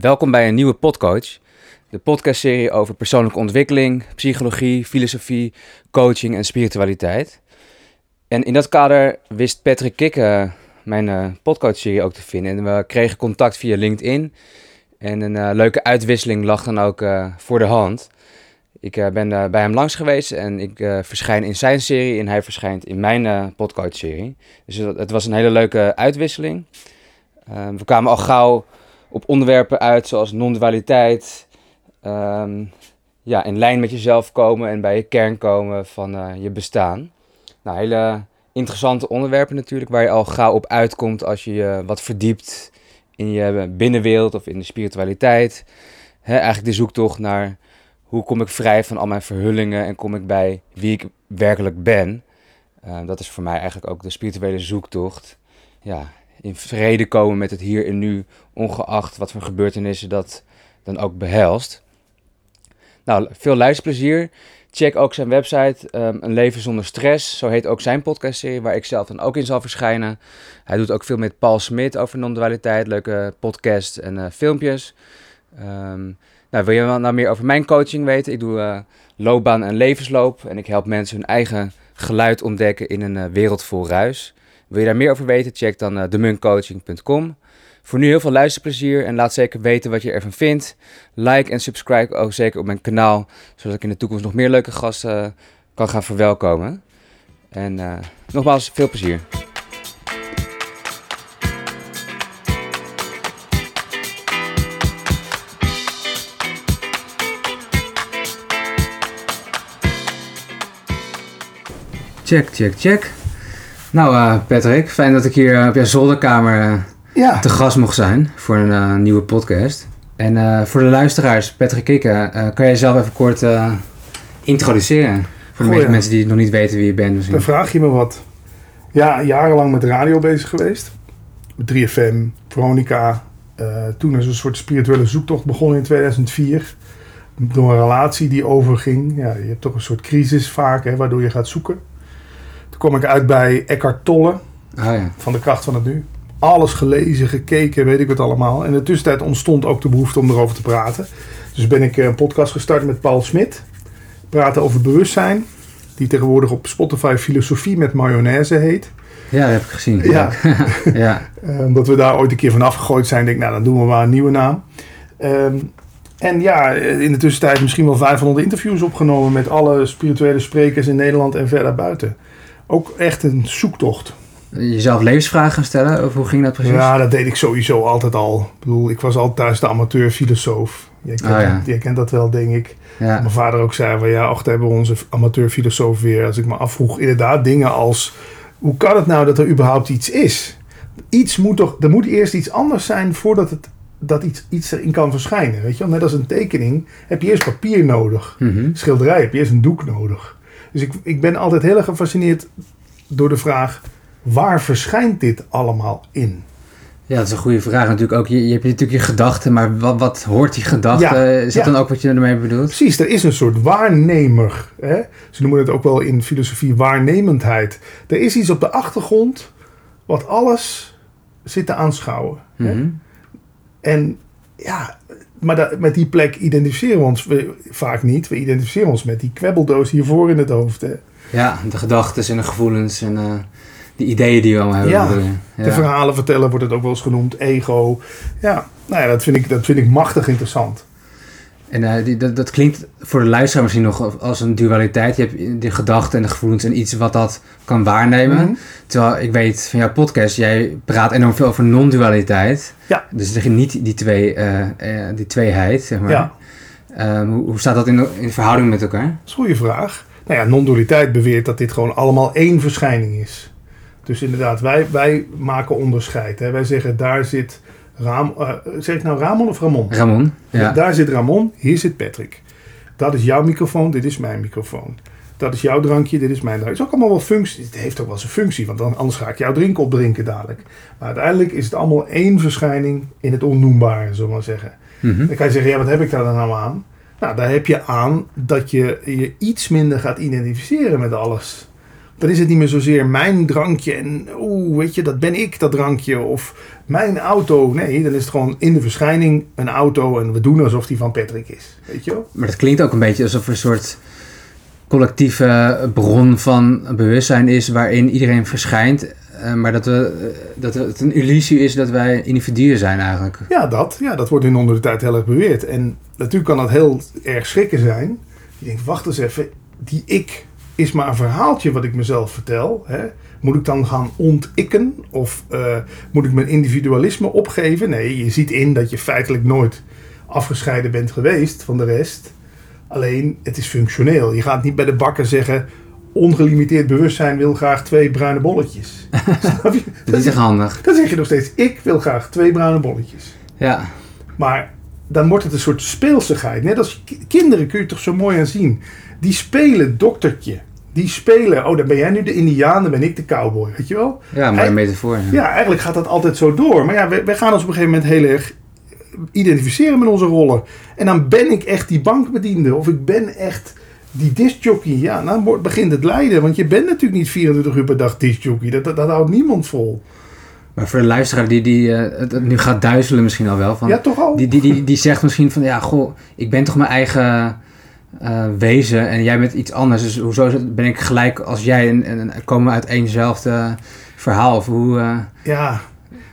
Welkom bij een nieuwe Podcoach, de podcastserie over persoonlijke ontwikkeling, psychologie, filosofie, coaching en spiritualiteit. En in dat kader wist Patrick Kikke mijn uh, podcastserie ook te vinden. En we kregen contact via LinkedIn. En een uh, leuke uitwisseling lag dan ook voor de hand. Ik ben bij hem langs geweest en ik verschijn in zijn serie en hij verschijnt in mijn podcastserie. Dus het was een hele leuke uitwisseling. we kwamen al gauw op onderwerpen uit zoals non-dualiteit. Ehm, ja, in lijn met jezelf komen en bij je kern komen van uh, je bestaan. Nou, hele interessante onderwerpen natuurlijk, waar je al gauw op uitkomt als je je wat verdiept in je binnenwereld of in de spiritualiteit. Eigenlijk de zoektocht naar hoe kom ik vrij van al mijn verhullingen en kom ik bij wie ik werkelijk ben. Uh, dat is voor mij eigenlijk ook de spirituele zoektocht. Ja, in vrede komen met het hier en nu, ongeacht wat voor gebeurtenissen dat dan ook behelst. Nou, veel luisterplezier. Check ook zijn website, um, Een Leven Zonder Stress. Zo heet ook zijn podcastserie, waar ik zelf dan ook in zal verschijnen. Hij doet ook veel met Paul Smit over non-dualiteit, leuke podcasts en uh, filmpjes. Um, nou, wil je nou meer over mijn coaching weten? Ik doe uh, loopbaan en levensloop en ik help mensen hun eigen geluid ontdekken in een uh, wereld vol ruis. Wil je daar meer over weten? Check dan demuncoaching.com. Voor nu heel veel luisterplezier en laat zeker weten wat je ervan vindt. Like en subscribe ook zeker op mijn kanaal, zodat ik in de toekomst nog meer leuke gasten uh, kan gaan verwelkomen. En uh, nogmaals, veel plezier. Check, check, check. Nou, uh, Patrick, fijn dat ik hier op jouw zolderkamer uh, ja. te gast mocht zijn voor een nieuwe podcast. En voor de luisteraars, Patrick Kikke, kan jij jezelf even kort introduceren? Voor de meeste mensen die nog niet weten wie je bent. Misschien. Dan vraag je me wat. Ja, jarenlang met radio bezig geweest. Met 3FM, Veronica. toen is een soort spirituele zoektocht begonnen in 2004. Door een relatie die overging. Ja, je hebt toch een soort crisis vaak, hè, waardoor je gaat zoeken kom ik uit bij Eckhart Tolle. Ah, ja. Van de kracht van het nu. Alles gelezen, gekeken, weet ik wat allemaal. En in de tussentijd ontstond ook de behoefte om erover te praten. Dus ben ik een podcast gestart met Paul Smit. Praten over bewustzijn. Die tegenwoordig op Spotify Filosofie met Mayonaise heet. Ja, dat heb ik gezien. Ja. ja. Eh, omdat we daar ooit een keer van afgegooid zijn, denk ik, nou dan doen we maar een nieuwe naam. Um, en ja, in de tussentijd misschien wel 500 interviews opgenomen met alle spirituele sprekers in Nederland en verder buiten ook echt een zoektocht. Jezelf levensvragen gaan stellen? Of hoe ging dat precies? Ja, dat deed ik sowieso altijd al. Ik bedoel, ik was altijd thuis de amateurfilosoof. Je kent, oh, ja. kent dat wel, denk ik. Ja. Mijn vader ook zei van ja, achter hebben we onze amateurfilosoof weer. Als ik me afvroeg, inderdaad dingen als... Hoe kan het nou dat er überhaupt iets is? Iets moet toch... Er moet eerst iets anders zijn voordat het dat iets, iets erin kan verschijnen. Weet je Net als een tekening heb je eerst papier nodig. Mm Schilderij heb je eerst een doek nodig. Dus ik, ik ben altijd heel erg gefascineerd door de vraag: waar verschijnt dit allemaal in? Ja, dat is een goede vraag natuurlijk ook. Je, je hebt natuurlijk je gedachten, maar wat, wat hoort die gedachte? is dat dan ook wat je ermee bedoelt? Precies, er is een soort waarnemer. Hè? Ze noemen het ook wel in filosofie waarnemendheid. Er is iets op de achtergrond wat alles zit te aanschouwen. hè? Mhm. En ja, maar met die plek identificeren we ons vaak niet. We identificeren ons met die kwebeldoos hiervoor in het hoofd. Hè. Ja, de gedachten en de gevoelens en uh, de ideeën die we allemaal hebben. Ja, ja, de verhalen vertellen wordt het ook wel eens genoemd. Ego. Ja, nou ja, dat vind ik, dat vind ik machtig interessant. En uh, die, dat, dat, klinkt voor de luisteraar misschien nog als een dualiteit. Je hebt de gedachten en de gevoelens en iets wat dat kan waarnemen. Mhm. Terwijl ik weet van jouw podcast, jij praat enorm veel over non-dualiteit. Ja. Dus niet die, twee, uh, uh, die tweeheid, zeg maar. Ja. Um, hoe, hoe, staat dat in, in verhouding met elkaar? Dat is een goede vraag. Nou ja, non-dualiteit beweert dat dit gewoon allemaal één verschijning is. Dus inderdaad, wij, wij maken onderscheid. Hè. Wij zeggen, daar zit Ram, uh, zeg ik nou Ramon of Ramon? Ramon, ja. Daar zit Ramon, hier zit Patrick. Dat is jouw microfoon, dit is mijn microfoon. Dat is jouw drankje, dit is mijn drankje. Het is ook allemaal wel functie. Het heeft ook wel zijn functie, want dan, anders ga ik jouw drink opdrinken dadelijk. Maar uiteindelijk is het allemaal één verschijning in het onnoembare, zullen we maar zeggen. Mhm. Dan kan je zeggen, ja, wat heb ik daar dan nou aan? Nou, daar heb je aan dat je je iets minder gaat identificeren met alles. Dan is het niet meer zozeer mijn drankje en oeh, weet je, dat ben ik, dat drankje. Of mijn auto. Nee, dan is het gewoon in de verschijning een auto en we doen alsof die van Patrick is. Weet je wel? Maar dat klinkt ook een beetje alsof er een soort collectieve bron van bewustzijn is waarin iedereen verschijnt. Uh, maar dat, we, uh, dat het een illusie is dat wij individuen zijn eigenlijk. Ja, dat, ja, dat wordt in onder de tijd heel erg beweerd. En natuurlijk kan dat heel erg schrikken zijn. Je denkt, wacht eens even, die ik is maar een verhaaltje wat ik mezelf vertel. Hè? Moet ik dan gaan ontikken? Of uh, moet ik mijn individualisme opgeven? Nee, je ziet in dat je feitelijk nooit afgescheiden bent geweest van de rest. Alleen, het is functioneel. Je gaat niet bij de bakker zeggen... ongelimiteerd bewustzijn wil graag twee bruine bolletjes. Snap je? Dat is echt handig. Dan zeg je nog steeds... ik wil graag twee bruine bolletjes. Ja. Maar dan wordt het een soort speelsigheid. Net als kinderen kun je toch zo mooi aan zien. Die spelen doktertje. Die spelen, oh dan ben jij nu de indiaan, dan ben ik de cowboy, weet je wel? Ja, maar een metafoor. Ja. ja, eigenlijk gaat dat altijd zo door. Maar ja, wij, wij gaan ons op een gegeven moment heel erg identificeren met onze rollen. En dan ben ik echt die bankbediende. Of ik ben echt die discjockey. Ja, dan wordt, begint het lijden. Want je bent natuurlijk niet 24 uur per dag discjockey. Dat, dat, dat houdt niemand vol. Maar voor de luisteraar die, die uh, het, nu gaat duizelen misschien al wel. Van, ja, toch al? Die, die, die, die zegt misschien van, ja, goh, ik ben toch mijn eigen uh, wezen en jij bent iets anders. Dus hoezo ben ik gelijk als jij en, en, en komen we uit éénzelfde verhaal? Of hoe... Uh, ja,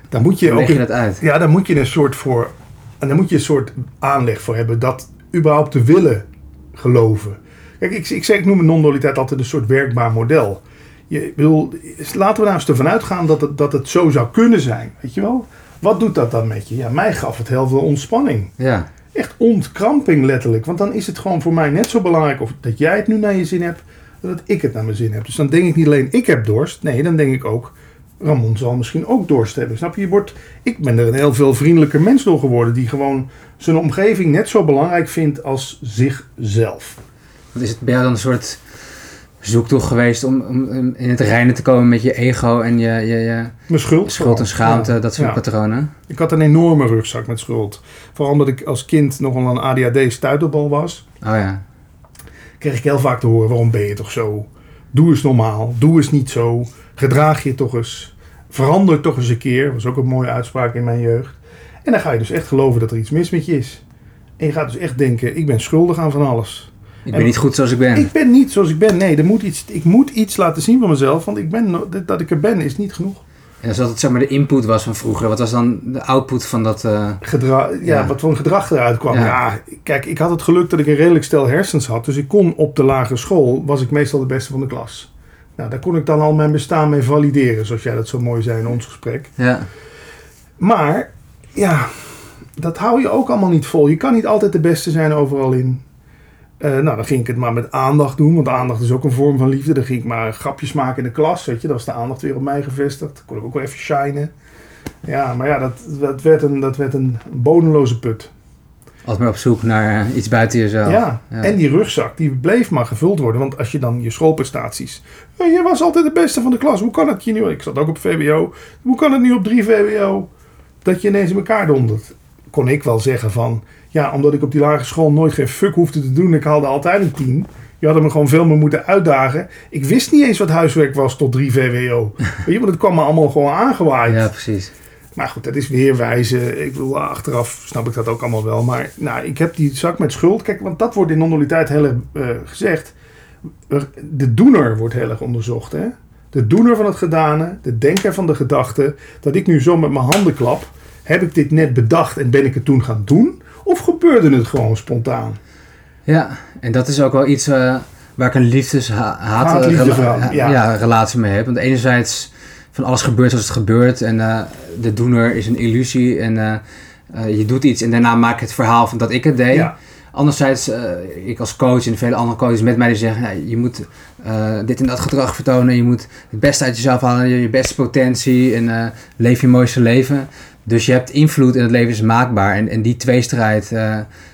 dan moet je ook... je dat uit? Ja, dan moet je een soort voor en daar moet je een soort aanleg voor hebben dat überhaupt te willen geloven. Kijk, ik, ik, zeg, ik noem non-dualiteit altijd een soort werkbaar model. Je, wil, laten we nou eens ervan uitgaan dat het, dat het zo zou kunnen zijn. Weet je wel? Wat doet dat dan met je? Ja, mij gaf het heel veel ontspanning. Ja. Echt ontkramping letterlijk. Want dan is het gewoon voor mij net zo belangrijk of dat jij het nu naar je zin hebt, dat ik het naar mijn zin heb. Dus dan denk ik niet alleen ik heb dorst. Nee, dan denk ik ook Ramon zal misschien ook dorst hebben. Snap je? je wordt, ik ben er een heel veel vriendelijker mens door geworden. Die gewoon zijn omgeving net zo belangrijk vindt als zichzelf. Wat is het bij dan een soort zoektocht geweest om, om, in het reinen te komen met je ego en je, je, je Mijn schuld, schuld en schaamte, dat soort patronen? Ik had een enorme rugzak met schuld. Vooral omdat ik als kind nogal een ADHD-stuiterbal was. Oh ja. Kreeg ik heel vaak te horen, waarom ben je toch zo? Doe eens normaal, doe eens niet zo. Gedraag je toch eens. Verander toch eens een keer. Dat was ook een mooie uitspraak in mijn jeugd. En dan ga je dus echt geloven dat er iets mis met je is. En je gaat dus echt denken, ik ben schuldig aan van alles. Ik ben niet goed zoals ik ben. Ik ben niet zoals ik ben. Nee, er moet iets, ik moet iets laten zien van mezelf. Want ik ben, dat ik er ben is niet genoeg. En als dat het zeg maar de input was van vroeger, wat was dan de output van dat... Uh, ja, ja, wat voor een gedrag eruit kwam. Ja. ja. kijk, ik had het geluk dat ik een redelijk stel hersens had. Dus ik kon op de lagere school, was ik meestal de beste van de klas. Nou, daar kon ik dan al mijn bestaan mee valideren, zoals jij dat zo mooi zei in ons gesprek. Ja. Maar, ja, dat hou je ook allemaal niet vol. Je kan niet altijd de beste zijn overal in. Uh, nou, dan ging ik het maar met aandacht doen, want aandacht is ook een vorm van liefde. Dan ging ik maar grapjes maken in de klas, weet je. Dan was de aandacht weer op mij gevestigd. Dan kon ik ook wel even shinen. Ja, maar ja, dat, dat, werd, een, dat werd een bodemloze put. Altijd maar op zoek naar eh, iets buiten jezelf. Ja. en die rugzak, die bleef maar gevuld worden. Want als je dan je schoolprestaties... je was altijd de beste van de klas. Hoe kan het je nu... Ik zat ook op VWO. Hoe kan het nu op 3 VWO... dat je ineens in elkaar dondert? Kon ik wel zeggen van... Ja, omdat ik op die lagere school nooit geen fuck hoefde te doen. Ik haalde altijd een 10. Je had me gewoon veel meer moeten uitdagen. Ik wist niet eens wat huiswerk was tot 3 VWO. Weet je, want het kwam me allemaal gewoon aangewaaid. Ja, precies. Maar goed, dat is weer wijzen. Ik bedoel, achteraf snap ik dat ook allemaal wel. Maar nou, ik heb die zak met schuld. Kijk, want dat wordt in non-dualiteit heel erg uh, gezegd. De doener wordt heel erg onderzocht. Hè? De doener van het gedane, de denker van de gedachte. Dat ik nu zo met mijn handen klap. Heb ik dit net bedacht en ben ik het toen gaan doen? Of gebeurde het gewoon spontaan? Ja, en dat is ook wel iets uh, waar ik een liefdes-haat rela ja. ja. relatie mee heb. Want enerzijds van alles gebeurt zoals het gebeurt. En uh, de doener is een illusie. En uh, je doet iets en daarna maak ik het verhaal van dat ik het deed. Ja. Anderzijds, ik als coach en vele andere coaches met mij die zeggen... Je moet dit en dat gedrag vertonen. Je moet het beste uit jezelf halen. Je, je beste potentie. En leef je mooiste leven. Dus je hebt invloed en het leven is maakbaar. En, en die tweestrijd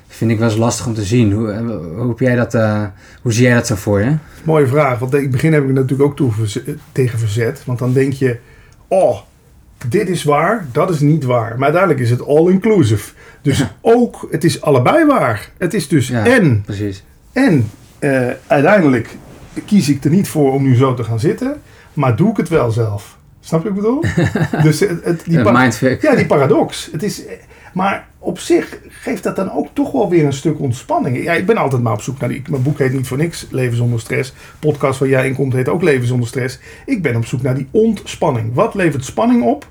vind ik wel eens lastig om te zien. Hoe, hoe, heb jij dat, uh, hoe zie jij dat zo voor je? Mooie vraag. Want in het begin heb ik natuurlijk ook toe tegen verzet. Want dan denk je, oh, dit is waar, dat is niet waar. Maar uiteindelijk is het all-inclusive. Dus ook, het is allebei waar. Het is dus ja, en. Precies. En uh, uiteindelijk kies ik er niet voor om nu zo te gaan zitten, maar doe ik het wel zelf. Snap je wat ik bedoel? dus het, het, die mindfuck. Ja, die paradox. Het is, maar op zich geeft dat dan ook toch wel weer een stuk ontspanning. Ja, ik ben altijd maar op zoek naar die. Mijn boek heet niet voor niks Leven zonder stress. Podcast waar jij in komt heet ook Leven zonder stress. Ik ben op zoek naar die ontspanning. Wat levert spanning op?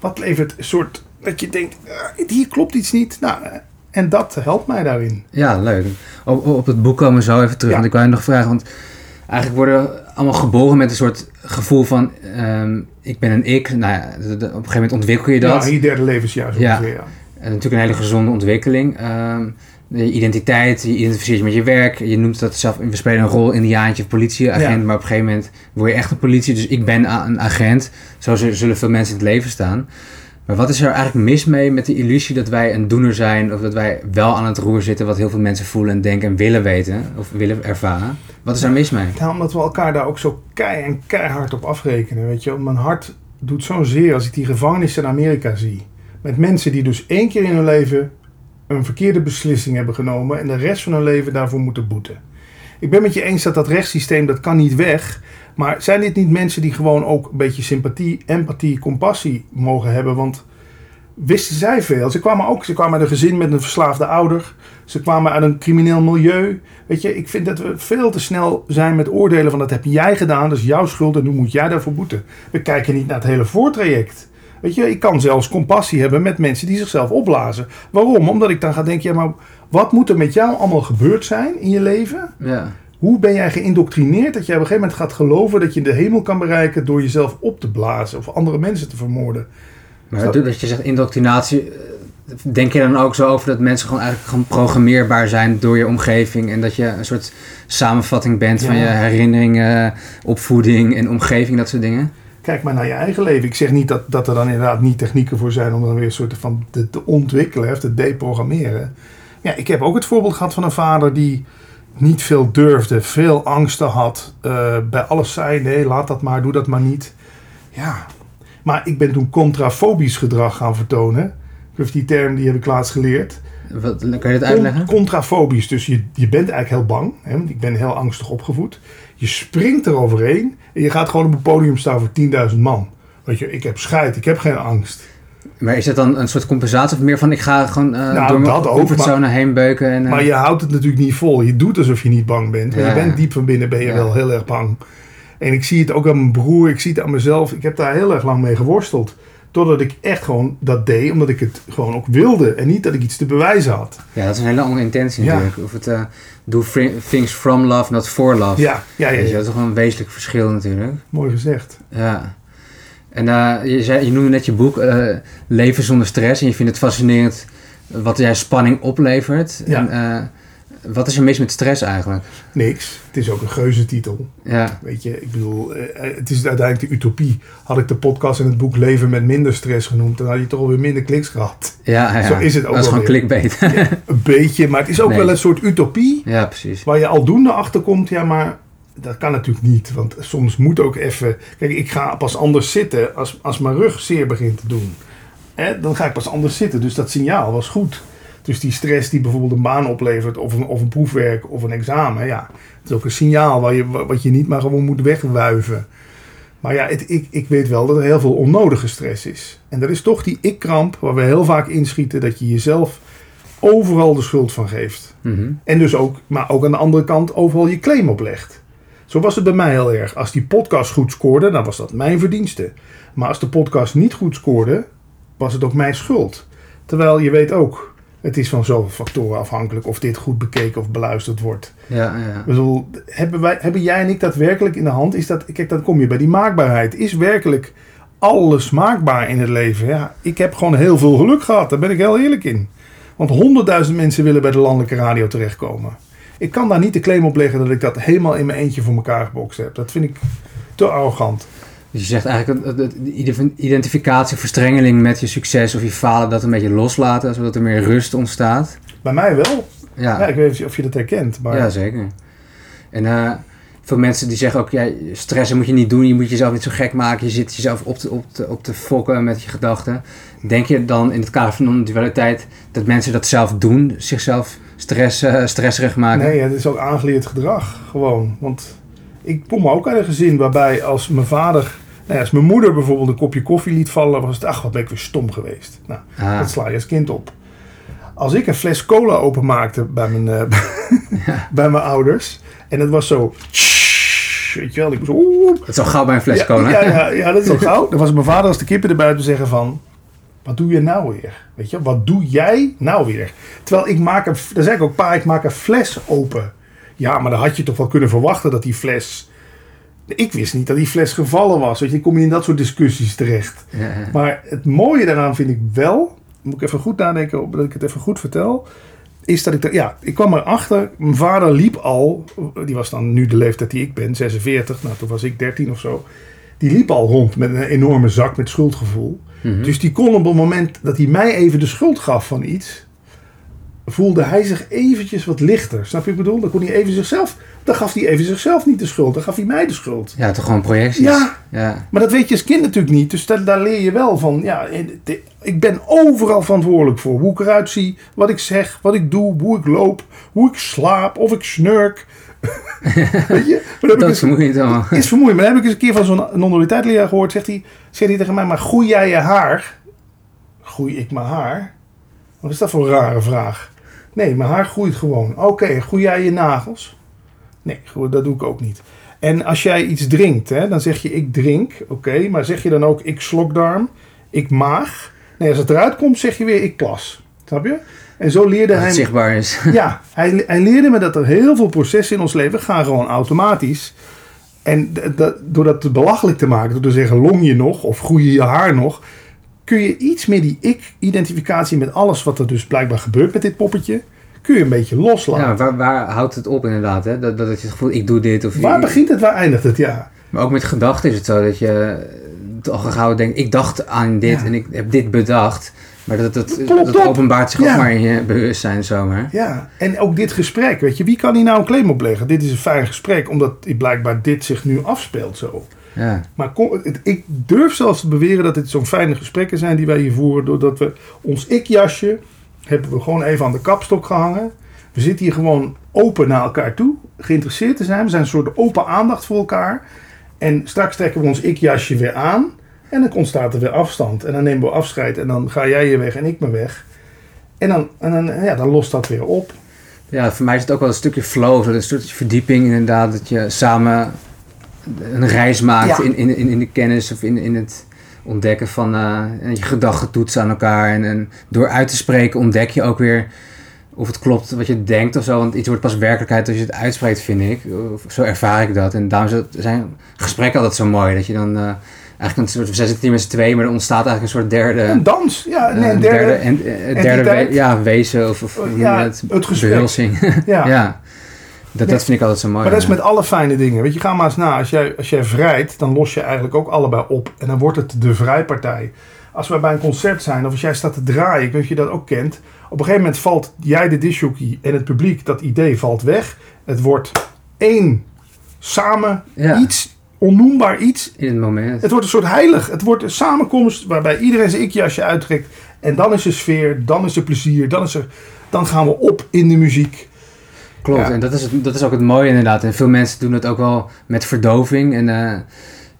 Wat levert een soort dat je denkt, ah, hier klopt iets niet. Nou, en dat helpt mij daarin. Ja, leuk. Op, op het boek komen we zo even terug. Want ik wou je nog vragen, want eigenlijk worden we allemaal geboren met een soort gevoel van... Ehm, ik ben een ik. Nou ja, op een gegeven moment ontwikkel je dat. Ja, je derde levensjaar zo ja. ja. En natuurlijk een hele gezonde ontwikkeling. Um, je identiteit, je identificeert je met je werk. Je noemt dat zelf, we spelen een rol in de jaartje politieagent. Maar op een gegeven moment word je echt een politie. Dus ik ben een agent. Zo zullen veel mensen in het leven staan. Maar wat is er eigenlijk mis mee met de illusie dat wij een doener zijn of dat wij wel aan het roer zitten, wat heel veel mensen voelen en denken en willen weten of willen ervaren? Wat is er mis mee? Ja, omdat we elkaar daar ook zo kei en keihard op afrekenen. Weet je, mijn hart doet zo'n zeer als ik die gevangenissen in Amerika zie. Met mensen die dus één keer in hun leven een verkeerde beslissing hebben genomen en de rest van hun leven daarvoor moeten boeten. Ik ben met je eens dat dat rechtssysteem dat kan niet weg. Maar zijn dit niet mensen die gewoon ook een beetje sympathie, empathie, compassie mogen hebben? Want wisten zij veel. Ze kwamen ook, ze kwamen uit een gezin met een verslaafde ouder. Ze kwamen uit een crimineel milieu. Weet je, ik vind dat we veel te snel zijn met oordelen van dat heb jij gedaan, dat is jouw schuld en nu moet jij daarvoor boeten. We kijken niet naar het hele voortraject. Weet je, ik kan zelfs compassie hebben met mensen die zichzelf opblazen. Waarom? Omdat ik dan ga denken, ja maar wat moet er met jou allemaal gebeurd zijn in je leven? Ja. Hoe ben jij geïndoctrineerd dat jij op een gegeven moment gaat geloven dat je de hemel kan bereiken door jezelf op te blazen of andere mensen te vermoorden? Maar dat, dat je zegt indoctrinatie, eh, denk je dan ook zo over dat mensen gewoon eigenlijk gewoon programmeerbaar zijn door je omgeving en dat je een soort samenvatting bent van je herinneringen, opvoeding en omgeving, dat soort dingen? Kijk maar naar je eigen leven. Ik zeg niet dat, dat er dan inderdaad niet technieken voor zijn om dan weer een soort van te, te ontwikkelen of te deprogrammeren. Ja, ik heb ook het voorbeeld gehad van een vader die niet veel durfde, veel angsten had, uh, bij alles zei: nee, laat dat maar, doe dat maar niet. Ja, maar ik ben toen contrafobisch gedrag gaan vertonen. Ik die term die heb ik laatst geleerd. Wat, kan je het uitleggen? Contrafobisch, dus je, je bent eigenlijk heel bang. Hè, want ik ben heel angstig opgevoed. Je springt er overheen en je gaat gewoon op een podium staan voor 10.000 man. Weet je, ik heb scheid, ik heb geen angst. Maar is dat dan een soort compensatie of meer van ik ga gewoon uh, nou, door mijn comfortzone heen beuken? En, uh... Maar je houdt het natuurlijk niet vol. Je doet alsof je niet bang bent. Maar je bent diep van binnen ben je wel heel erg bang. En ik zie het ook aan mijn broer, ik zie het aan mezelf. Ik heb daar heel erg lang mee geworsteld. Totdat ik echt gewoon dat deed, omdat ik het gewoon ook wilde. En niet dat ik iets te bewijzen had. Ja, dat is een hele andere intentie natuurlijk. Of het uh, do things from love, not for love. Ja, ja, ja. ja. Dat is toch een wezenlijk verschil natuurlijk. Mooi gezegd. Ja. En uh, je, zei, je noemde net je boek uh, Leven zonder stress. En je vindt het fascinerend wat jij spanning oplevert. Ja. En, wat is er mis met stress eigenlijk? Niks. Het is ook een geuze titel. Ja. Weet je, ik bedoel, het is uiteindelijk de utopie. Had ik de podcast en het boek Leven met minder stress genoemd, dan had je toch alweer minder kliks gehad. Ja, ja. Zo is het ook Dat is gewoon clickbait. Ja, een beetje, maar het is ook wel een soort utopie. Ja, precies. Waar je aldoende achter komt, ja, maar dat kan natuurlijk niet. Want soms moet ook even. Kijk, ik ga pas anders zitten als, als mijn rug zeer begint te doen. Hè, dan ga ik pas anders zitten. Dus dat signaal was goed. Dus die stress die bijvoorbeeld een baan oplevert, of een, of een proefwerk of een examen, ja, dat is ook een signaal waar je, wat je niet maar gewoon moet wegwuiven. Maar ja, het, ik, ik weet wel dat er heel veel onnodige stress is. En dat is toch die ik-kramp waar we heel vaak inschieten, dat je jezelf overal de schuld van geeft. Mhm. En dus ook, maar ook aan de andere kant overal je claim oplegt. Zo was het bij mij heel erg. Als die podcast goed scoorde, dan was dat mijn verdienste. Maar als de podcast niet goed scoorde, was het ook mijn schuld. Terwijl je weet ook, het is van zoveel factoren afhankelijk of dit goed bekeken of beluisterd wordt. Ja, ja. Ik bedoel, hebben, wij, hebben jij en ik dat werkelijk in de hand? Is dat, kijk, dan kom je bij die maakbaarheid. Is werkelijk alles maakbaar in het leven? Ja, ik heb gewoon heel veel geluk gehad. Daar ben ik heel eerlijk in. Want honderdduizend mensen willen bij de landelijke radio terechtkomen. Ik kan daar niet de claim op leggen dat ik dat helemaal in mijn eentje voor elkaar gebokst heb. Dat vind ik te arrogant. Dus je zegt eigenlijk de identificatie, verstrengeling met je succes of je falen, dat een beetje loslaten, zodat er meer rust ontstaat. Bij mij wel. Ja. ja ik weet niet of je dat herkent. Maar... Ja, zeker. En uh, veel mensen die zeggen ook, ja, stressen moet je niet doen, je moet jezelf niet zo gek maken, je zit jezelf op te, op te, op te fokken met je gedachten. Denk je dan in het kader van de dualiteit dat mensen dat zelf doen, zichzelf stress, uh, stresserig maken? Nee, het is ook aangeleerd gedrag gewoon. Want ik kom ook uit een gezin waarbij als mijn vader, nou ja, als mijn moeder bijvoorbeeld een kopje koffie liet vallen, was het, ach wat ben ik weer stom geweest. Nou, ah. dat sla je als kind op. Als ik een fles cola openmaakte bij mijn, uh, bij mijn ouders, en het was zo, weet je wel, ik. Dat is al gauw bij een fles cola. Ja, ja, ja, dat is al gauw. Dan was mijn vader als de kippen erbuiten zeggen van, wat doe je nou weer? Weet je, wat doe jij nou weer? Terwijl ik maak een, dan zeg ik ook, pa, ik maak een fles open. Ja, maar dan had je toch wel kunnen verwachten dat die fles. Ik wist niet dat die fles gevallen was. Weet je, dan kom je in dat soort discussies terecht. Ja, Maar het mooie daaraan vind ik wel, moet ik even goed nadenken dat ik het even goed vertel. Is dat ik, ja, ik kwam erachter, mijn vader liep al, die was dan nu de leeftijd die ik ben, 46, nou toen was ik 13 of zo. Die liep al rond met een enorme zak met schuldgevoel. Mhm. Dus die kon op het moment dat hij mij even de schuld gaf van iets, voelde hij zich eventjes wat lichter. Snap je wat ik bedoel? Dan kon hij even zichzelf, dan gaf hij even zichzelf niet de schuld, dan gaf hij mij de schuld. Ja, toch gewoon projecties. Ja, ja. maar dat weet je als kind natuurlijk niet. Dus daar, daar leer je wel van, ja, ik ben overal verantwoordelijk voor. Hoe ik eruit zie, wat ik zeg, wat ik doe, hoe ik loop, hoe ik slaap, of ik snurk. weet je? dat is vermoeiend allemaal. Is vermoeiend. Maar dan heb ik eens een keer van zo'n non gehoord. Zegt hij, zegt hij tegen mij, maar groei jij je haar? Groei ik mijn haar? Wat is dat voor een rare vraag? Nee, mijn haar groeit gewoon. Oké, okay, groei jij je nagels? Nee, dat doe ik ook niet. En als jij iets drinkt, hè, dan zeg je ik drink. Oké, maar zeg je dan ook ik slokdarm, ik maag? Nee, als het eruit komt, zeg je weer ik plas. Snap je? En zo leerde dat hij. Het zichtbaar is. Ja, hij, hij leerde me dat er heel veel processen in ons leven gaan gewoon automatisch. En door dat belachelijk te maken, door te zeggen long je nog of groei je je haar nog, kun je iets meer die ik-identificatie met alles wat er dus blijkbaar gebeurt met dit poppetje, kun je een beetje loslaten. Ja, waar, waar houdt het op inderdaad? Hè? Dat, dat je het gevoel, ik doe dit of... Waar begint het, waar eindigt het, ja. Maar ook met gedachten is het zo dat je toch gauw denkt, ik dacht aan dit en ik heb dit bedacht. Maar dat, dat, dat, openbaart zich ook maar in je bewustzijn zomaar. Ja, en ook dit gesprek, weet je, wie kan hier nou een claim opleggen? Dit is een fijn gesprek, omdat blijkbaar dit zich nu afspeelt zo. Ja. Maar ik durf zelfs te beweren dat dit zo'n fijne gesprekken zijn die wij hier voeren. Doordat we ons ik-jasje hebben we gewoon even aan de kapstok gehangen. We zitten hier gewoon open naar elkaar toe. Geïnteresseerd te zijn. We zijn een soort open aandacht voor elkaar. En straks trekken we ons ik-jasje weer aan. En dan ontstaat er weer afstand. En dan nemen we afscheid. En dan ga jij je weg en ik me weg. En dan, en dan, ja, dan lost dat weer op. Ja, voor mij is het ook wel een stukje flow. Een stukje verdieping inderdaad. Dat je samen een reis maakt in, in, in de kennis of in, in het ontdekken van uh, je gedachten toetsen aan elkaar. En, en, door uit te spreken ontdek je ook weer of het klopt wat je denkt of zo. Want iets wordt pas werkelijkheid als je het uitspreekt, vind ik. Of, zo ervaar ik dat. En daarom zijn gesprekken altijd zo mooi. Dat je dan uh, eigenlijk een soort, we zitten hier met z'n twee, maar er ontstaat eigenlijk een soort derde... Een dans, ja. Nee, een derde, en, derde ja, wezen of, of ja, het, het gesprek. ja. ja. Dat, dat vind ik altijd zo mooi. Maar dat is met alle fijne dingen. Weet je, ga maar eens na. Als jij, als jij vrijt, dan los je eigenlijk ook allebei op. En dan wordt het de vrijpartij. Als we bij een concert zijn, of als jij staat te draaien, ik weet je dat ook kent. Op een gegeven moment valt jij de disjockey en het publiek, dat idee valt weg. Het wordt één samen iets, onnoembaar iets. In het moment. Het wordt een soort heilig. Het wordt een samenkomst waarbij iedereen zijn ikjasje uittrekt. En dan is er sfeer, dan is er plezier, dan, is er, dan gaan we op in de muziek. Klopt, en dat is, dat is ook het mooie inderdaad. En veel mensen doen het ook wel met verdoving. En uh,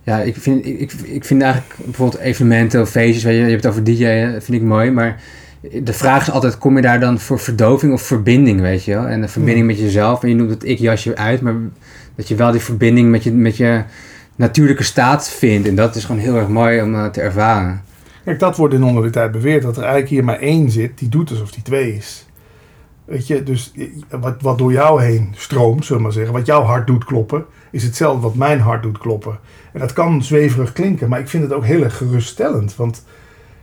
ja, ik vind, ik, ik vind eigenlijk bijvoorbeeld evenementen of feestjes, weet je, je hebt het over DJ'en, vind ik mooi. Maar de vraag is altijd, kom je daar dan voor verdoving of verbinding, weet je wel? En de verbinding met jezelf. En je noemt het ik-jasje uit, maar dat je wel die verbinding met je, met je natuurlijke staat vindt. En dat is gewoon heel erg mooi om uh, te ervaren. Kijk, dat wordt in onder de tijd beweerd, dat er eigenlijk hier maar één zit die doet alsof die twee is. Weet je, dus wat, wat door jou heen stroomt, zullen we maar zeggen, wat jouw hart doet kloppen, is hetzelfde wat mijn hart doet kloppen. En dat kan zweverig klinken, maar ik vind het ook heel erg geruststellend. Want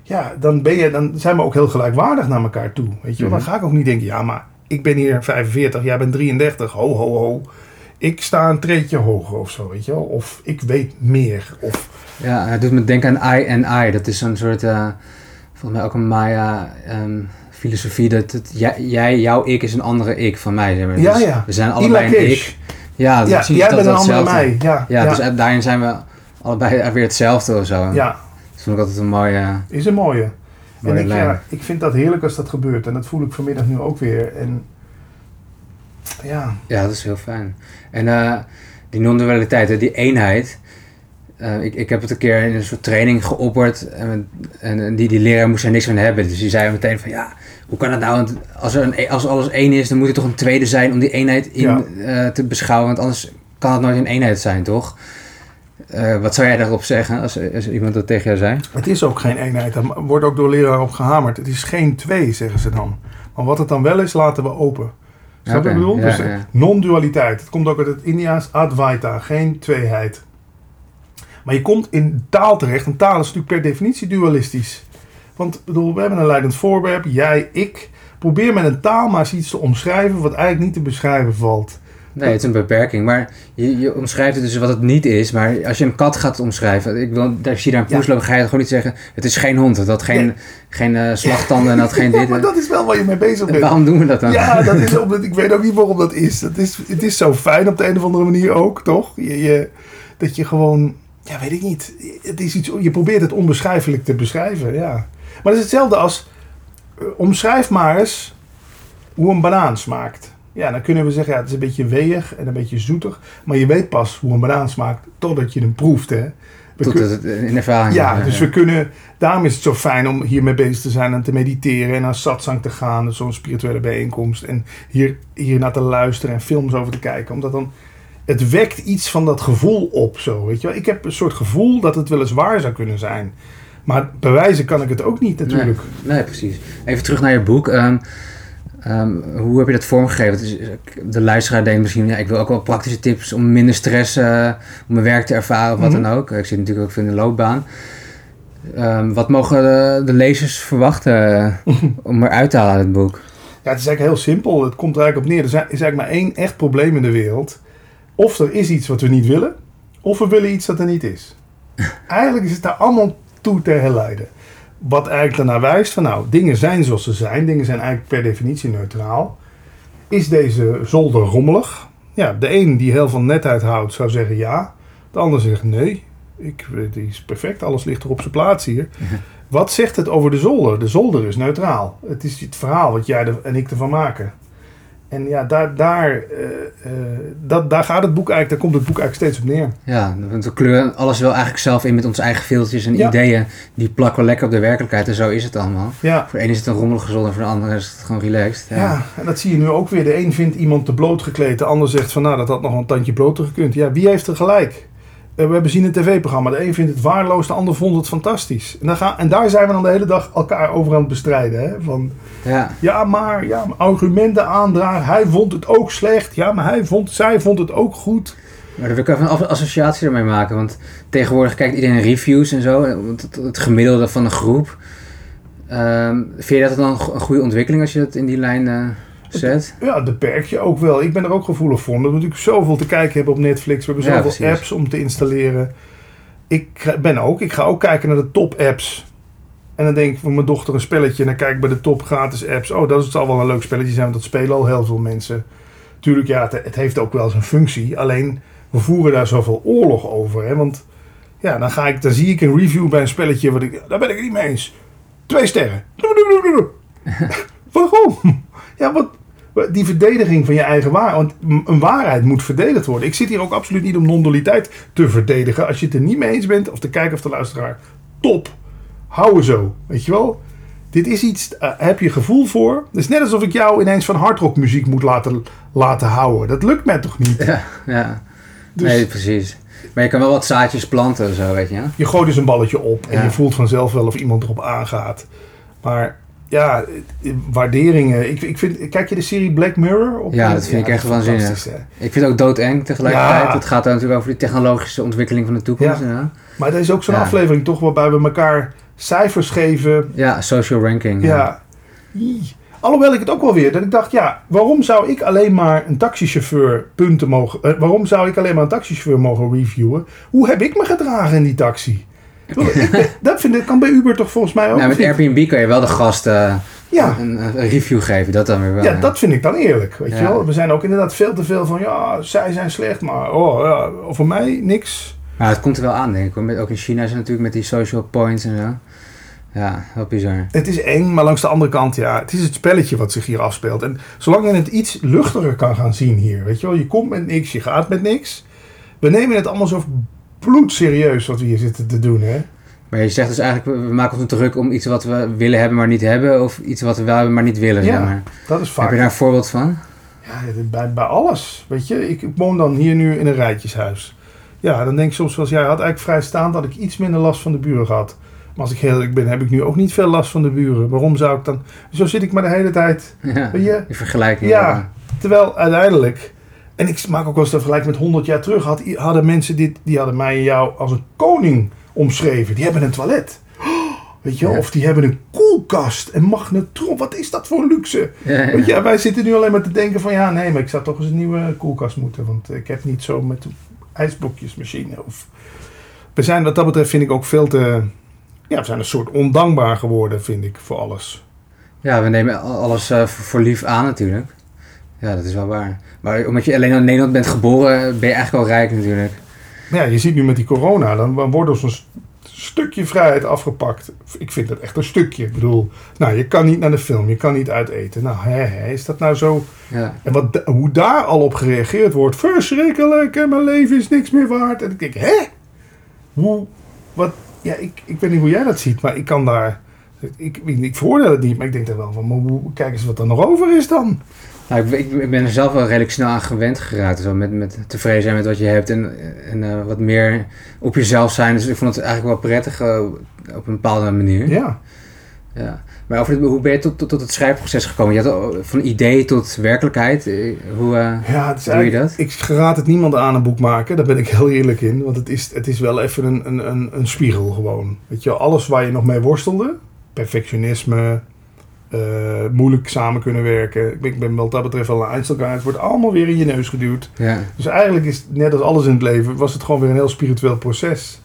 ja, dan, ben je, dan zijn we ook heel gelijkwaardig naar elkaar toe. Weet je, mm dan ga ik ook niet denken, ja, maar ik ben hier 45, jij bent 33, ho, ho, ho. Ik sta een treetje hoger of zo, weet je wel. Of ik weet meer. Of... Ja, het doet me denken aan I en I. Dat is zo'n soort, uh, volgens mij ook een Maya... Um filosofie dat het, jij, jouw ik is een andere ik van mij. Zeg maar. ja, dus ja. We zijn allebei een ik. Ja, ja jij bent een andere mij. Ja, ja, dus daarin zijn we allebei weer hetzelfde of zo. Ja. Dat vond ik altijd een mooie... Is een mooie. mooie en ik, ja, ik vind dat heerlijk als dat gebeurt. En dat voel ik vanmiddag nu ook weer. En ja. Ja, dat is heel fijn. En uh, die non-dualiteit, die eenheid. Uh, ik, ik heb het een keer in een soort training geopperd en, en, die, die leraar moest er niks van hebben. Dus die zei meteen van ja, hoe kan het nou? Als, er een, als alles één is, dan moet er toch een tweede zijn om die eenheid in, uh, te beschouwen. Want anders kan het nooit een eenheid zijn, toch? Uh, wat zou jij daarop zeggen als, als, iemand dat tegen jou zei? Het is ook geen eenheid. Daar wordt ook door leraar op gehamerd. Het is geen twee, zeggen ze dan. Maar wat het dan wel is, laten we open. Snap okay. je bedoel? Ja, dus ja. non-dualiteit. Het komt ook uit het Indiaas Advaita, geen tweeheid. Maar je komt in taal terecht. En taal is natuurlijk per definitie dualistisch. Want bedoel, we hebben een leidend voorwerp, jij, ik. Probeer met een taal maar eens iets te omschrijven wat eigenlijk niet te beschrijven valt. Nee, het is een beperking. Maar je, je omschrijft het dus wat het niet is. Maar als je een kat gaat omschrijven, ik wil, zie je daar een poes lopen, ga je gewoon niet zeggen: het is geen hond, het had geen, geen uh, slagtanden en had geen dit. maar dat is wel waar je mee bezig bent. Waarom doen we dat dan? Ja, dat is omdat, ik weet ook niet waarom dat is. Het, is. het is zo fijn op de een of andere manier ook, toch? Je, je, dat je gewoon, ja, weet ik niet. Het is iets, je probeert het onbeschrijfelijk te beschrijven, ja. Maar het is hetzelfde als, uh, omschrijf maar eens hoe een banaan smaakt. Ja, dan kunnen we zeggen, ja, het is een beetje weeg en een beetje zoetig. Maar je weet pas hoe een banaan smaakt totdat je hem proeft, hè. Tot het in ervaring. Ja, dus we kunnen... Daarom is het zo fijn om hiermee bezig te zijn en te mediteren... en naar satsang te gaan, zo'n spirituele bijeenkomst... en hier, hier naar te luisteren en films over te kijken. Omdat dan... Het wekt iets van dat gevoel op, zo, weet je wel. Ik heb een soort gevoel dat het wel eens waar zou kunnen zijn. Maar bewijzen kan ik het ook niet, natuurlijk. Nee, nee precies. Even terug naar je boek. Um, Um, hoe heb je dat vormgegeven? Dus de luisteraar denkt misschien, ja, ik wil ook wel praktische tips om minder stress uh, om mijn werk te ervaren of wat -hmm. dan ook. Ik zit natuurlijk ook in de loopbaan. Um, wat mogen de, de, lezers verwachten om eruit te halen uit het boek? Ja, het is eigenlijk heel simpel. Het komt er eigenlijk op neer. Er is eigenlijk maar één echt probleem in de wereld. Of er is iets wat we niet willen, of we willen iets dat er niet is. eigenlijk is het daar allemaal toe te herleiden wat eigenlijk daarnaar wijst van nou, dingen zijn zoals ze zijn. Dingen zijn eigenlijk per definitie neutraal. Is deze zolder rommelig? Ja, de een die heel veel netheid houdt zou zeggen ja. De ander zegt nee. Ik, die is perfect, alles ligt er op zijn plaats hier. Wat zegt het over de zolder? De zolder is neutraal. Het is het verhaal wat jij en ik ervan maken. En ja, daar, daar, uh, uh, dat, daar gaat het boek eigenlijk, daar komt het boek eigenlijk steeds op neer. Ja, want we kleuren alles wel eigenlijk zelf in met onze eigen filters en ideeën. Die plakken we lekker op de werkelijkheid en zo is het allemaal. Ja. Voor de een is het een rommelige zon en voor de ander is het gewoon relaxed. Ja. ja. en dat zie je nu ook weer. De een vindt iemand te bloot gekleed, de ander zegt van nou dat had nog een tandje bloter gekund. Ja, wie heeft er gelijk? Eh, we hebben zien een tv-programma. De een vindt het waardeloos, de ander vond het fantastisch. En, dan gaan, en daar zijn we dan de hele dag elkaar over aan het bestrijden. Hè? Van, ja. ja, maar ja, argumenten aandragen. Hij vond het ook slecht. Ja, maar hij vond, zij vond het ook goed. Maar daar wil ik even een associatie ermee maken. Want tegenwoordig kijkt iedereen reviews en zo. Het, het gemiddelde van een groep. Um, vind je dat dan een goede ontwikkeling als je dat in die lijn... Uh Zet. Ja, dat beperk je ook wel. Ik ben er ook gevoelig voor. Omdat we natuurlijk zoveel te kijken hebben op Netflix. We hebben zoveel apps om te installeren. Ik ben ook. Ik ga ook kijken naar de top apps. En dan denk ik voor mijn dochter een spelletje. En dan kijk ik bij de top gratis apps. Oh, dat zal wel een leuk spelletje zijn. Want dat spelen al heel veel mensen. Tuurlijk, ja, het, het heeft ook wel zijn functie. Alleen, we voeren daar zoveel oorlog over. Hè? Want ja, dan, ga ik, dan zie ik een review bij een spelletje. Wat ik, daar ben ik het niet mee eens. Twee sterren. Waarom? Ja, wat, die verdediging van je eigen waarheid. Want een waarheid moet verdedigd worden. Ik zit hier ook absoluut niet om non-dualiteit te verdedigen. Als je het er niet mee eens bent, of de kijker of de luisteraar, top. Hou zo. Weet je wel? Dit is iets, uh, heb je gevoel voor? Het is net alsof ik jou ineens van hardrockmuziek moet laten, laten houden. Dat lukt mij toch niet? Ja, ja. Dus, nee, precies. Maar je kan wel wat zaadjes planten zo, weet je. Je gooit dus een balletje op en je voelt vanzelf wel of iemand erop aangaat. Maar ja, waarderingen. Ik, ik vind, kijk je de serie Black Mirror? Op ja, dat vind ik echt waanzinnig. Ik vind het ook doodeng tegelijkertijd. Ja. Het gaat natuurlijk over die technologische ontwikkeling van de toekomst. Ja. Maar er is ook zo'n aflevering toch waarbij we elkaar cijfers geven. Ja, social ranking. Ja. Alhoewel ik het ook wel weer, dat ik dacht, ja, waarom zou ik alleen maar een taxichauffeur punten mogen, uh, waarom zou ik alleen maar een taxichauffeur mogen reviewen? Hoe heb ik me gedragen in die taxi? Dat vind ik, kan bij Uber toch volgens mij ook. Nou, met Airbnb kan je wel de gasten ja. een, een, review geven, dat dan weer wel. Ja, dat vind ik dan eerlijk, weet je wel. We zijn ook inderdaad veel te veel van, ja, zij zijn slecht, maar oh, ja, voor mij niks. Maar het komt er wel aan, denk ik. Ook in China zijn natuurlijk met die social points en zo. Ja, heel bizar. Het is eng, maar langs de andere kant, ja, het is het spelletje wat zich hier afspeelt. En zolang je het iets luchtiger kan gaan zien hier, weet je wel, je komt met niks, je gaat met niks. we nemen het allemaal zo bloedserieus wat we hier zitten te doen, hè? Maar je zegt dus eigenlijk, we maken ons druk om iets wat we willen hebben, maar niet hebben. Of iets wat we wel hebben, maar niet willen. Ja, zeg maar. dat is vaak. Heb je daar een voorbeeld van? Ja, bij, bij alles. Weet je, ik, ik woon dan hier nu in een rijtjeshuis. Ja, dan denk ik soms zoals jij had eigenlijk vrijstaand dat ik iets minder last van de buren gehad. Maar als ik heel eerlijk ben, heb ik nu ook niet veel last van de buren. Waarom zou ik dan... Zo zit ik maar de hele tijd... Ja, weet je? In vergelijking. Ja, terwijl uiteindelijk... En ik maak ook wel eens de vergelijking met 100 jaar terug. Had, hadden mensen dit... Die hadden mij en jou als een koning omschreven. Die hebben een toilet. Weet je, of die hebben een koelkast en magnetron. Wat is dat voor luxe? Ja, Weet je, wij zitten nu alleen maar te denken van ja, nee, maar ik zou toch eens een nieuwe koelkast moeten. Want ik heb niet zo met ijsblokjesmachine. Of... We zijn wat dat betreft vind ik ook veel te... Ja, we zijn een soort ondankbaar geworden, vind ik, voor alles. Ja, we nemen alles uh, voor lief aan natuurlijk. Ja, dat is wel waar. Maar omdat je alleen in Nederland bent geboren, ben je eigenlijk wel rijk natuurlijk. Ja, je ziet nu met die corona, dan wordt ons een stukje vrijheid afgepakt. Ik vind dat echt een stukje. Ik bedoel, nou, je kan niet naar de film, je kan niet uiteten. Nou, hè, hè, is dat nou zo? Ja. En wat, hoe daar al op gereageerd wordt, verschrikkelijk en mijn leven is niks meer waard. En ik denk, hè? Hoe, wat, ja, ik, ik weet niet hoe jij dat ziet, maar ik kan daar, ik, ik, ik veroordeel het niet, maar ik denk er wel van, maar hoe, kijk eens wat er nog over is dan. Nou, ik, ik, ben er zelf wel redelijk snel aan gewend geraakt. Zo met, met tevreden zijn met wat je hebt en, en uh, wat meer op jezelf zijn. Dus ik vond het eigenlijk wel prettig uh, op een bepaalde manier. Ja. ja. Maar over hoe ben je tot, tot, tot, het schrijfproces gekomen? Je had van idee tot werkelijkheid. Eh, hoe ja, doe je dat? Ik raad het niemand aan een boek maken. Daar ben ik heel eerlijk in. Want het is, het is wel even een, een, een, een spiegel gewoon. Weet je, alles waar je nog mee worstelde. Perfectionisme, uh, moeilijk samen kunnen werken. Ik ben, ik ben wat dat betreft wel een. Het wordt allemaal weer in je neus geduwd. Ja. Dus eigenlijk is net als alles in het leven, was het gewoon weer een heel spiritueel proces.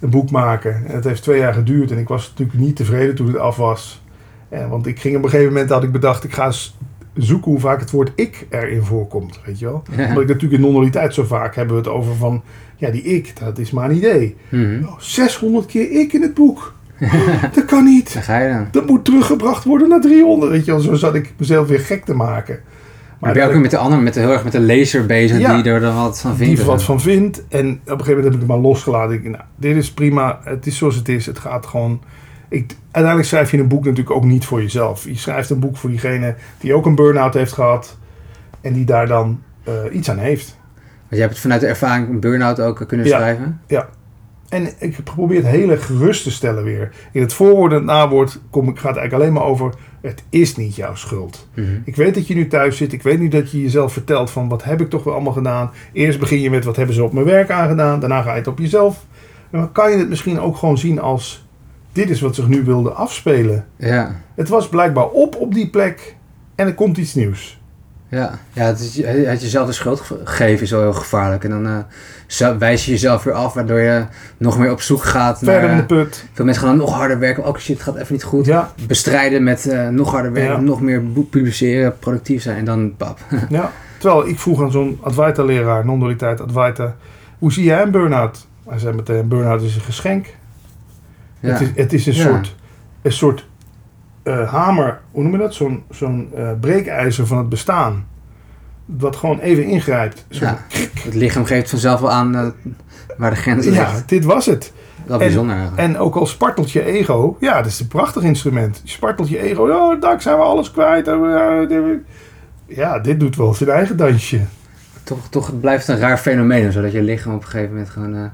Een boek maken. En het heeft twee jaar geduurd en ik was natuurlijk niet tevreden toen het af was. En, want ik ging op een gegeven moment dat ik bedacht, ik ga eens zoeken hoe vaak het woord ik erin voorkomt. Weet je wel? Ja. Omdat ik natuurlijk in non zo vaak hebben we het over van, ja die ik, dat is maar een idee. Mm 600 keer ik in het boek. dat kan niet. Daar ga je dan. Dat moet teruggebracht worden naar 300. Weet je wel, zo zat ik mezelf weer gek te maken. Maar ben je ook met de andere, met de, heel erg met de lezer bezig die er dan wat van vindt? Die er wat van vindt. En op een gegeven moment heb ik het maar losgelaten. Ik, nou, dit is prima. Het is zoals het is. Het gaat gewoon... Ik, uiteindelijk schrijf je een boek natuurlijk ook niet voor jezelf. Je schrijft een boek voor diegene die ook een burn-out heeft gehad. En die daar dan uh, iets aan heeft. Want je hebt het vanuit de ervaring een burn-out ook kunnen schrijven? Ja. En ik probeer het hele gerust te stellen weer. In het voorwoord en het nawoord kom, gaat het eigenlijk alleen maar over... het is niet jouw schuld. Mhm. Ik weet dat je nu thuis zit. Ik weet nu dat je jezelf vertelt van... wat heb ik toch wel allemaal gedaan. Eerst begin je met wat hebben ze op mijn werk aangedaan. Daarna ga je het op jezelf. En dan kan je het misschien ook gewoon zien als... dit is wat zich nu wilde afspelen. Ja. Het was blijkbaar op op die plek. En er komt iets nieuws. Ja, ja het, is, het jezelf de schuld geven is wel heel gevaarlijk. En dan uh, wijs je jezelf weer af, waardoor je nog meer op zoek gaat Verder naar... in de put. Veel mensen gaan dan nog harder werken. Oh shit, het gaat even niet goed. Ja. Bestrijden met uh, nog harder werken, nog meer publiceren, productief zijn en dan pap. ja, terwijl ik vroeg aan zo'n Advaita-leraar, non-dualiteit Advaita... Hoe zie jij een burn-out? Hij zei meteen, burn-out is een geschenk. Ja. Het, is, het is een soort... Een soort uh, hamer, hoe noem je dat? Zo'n zo'n uh, breekijzer van het bestaan. Wat gewoon even ingrijpt. Zo ja, het lichaam geeft vanzelf wel aan uh, waar de grens ligt. Ja, dit was het. Dat bijzonder eigenlijk. En ook al spartelt je ego, ja, dat is een prachtig instrument. Je spartelt je ego, oh, dak zijn we alles kwijt. Ja, dit doet wel zijn eigen dansje. Toch, toch het blijft een raar fenomeen, zodat je lichaam op een gegeven moment gewoon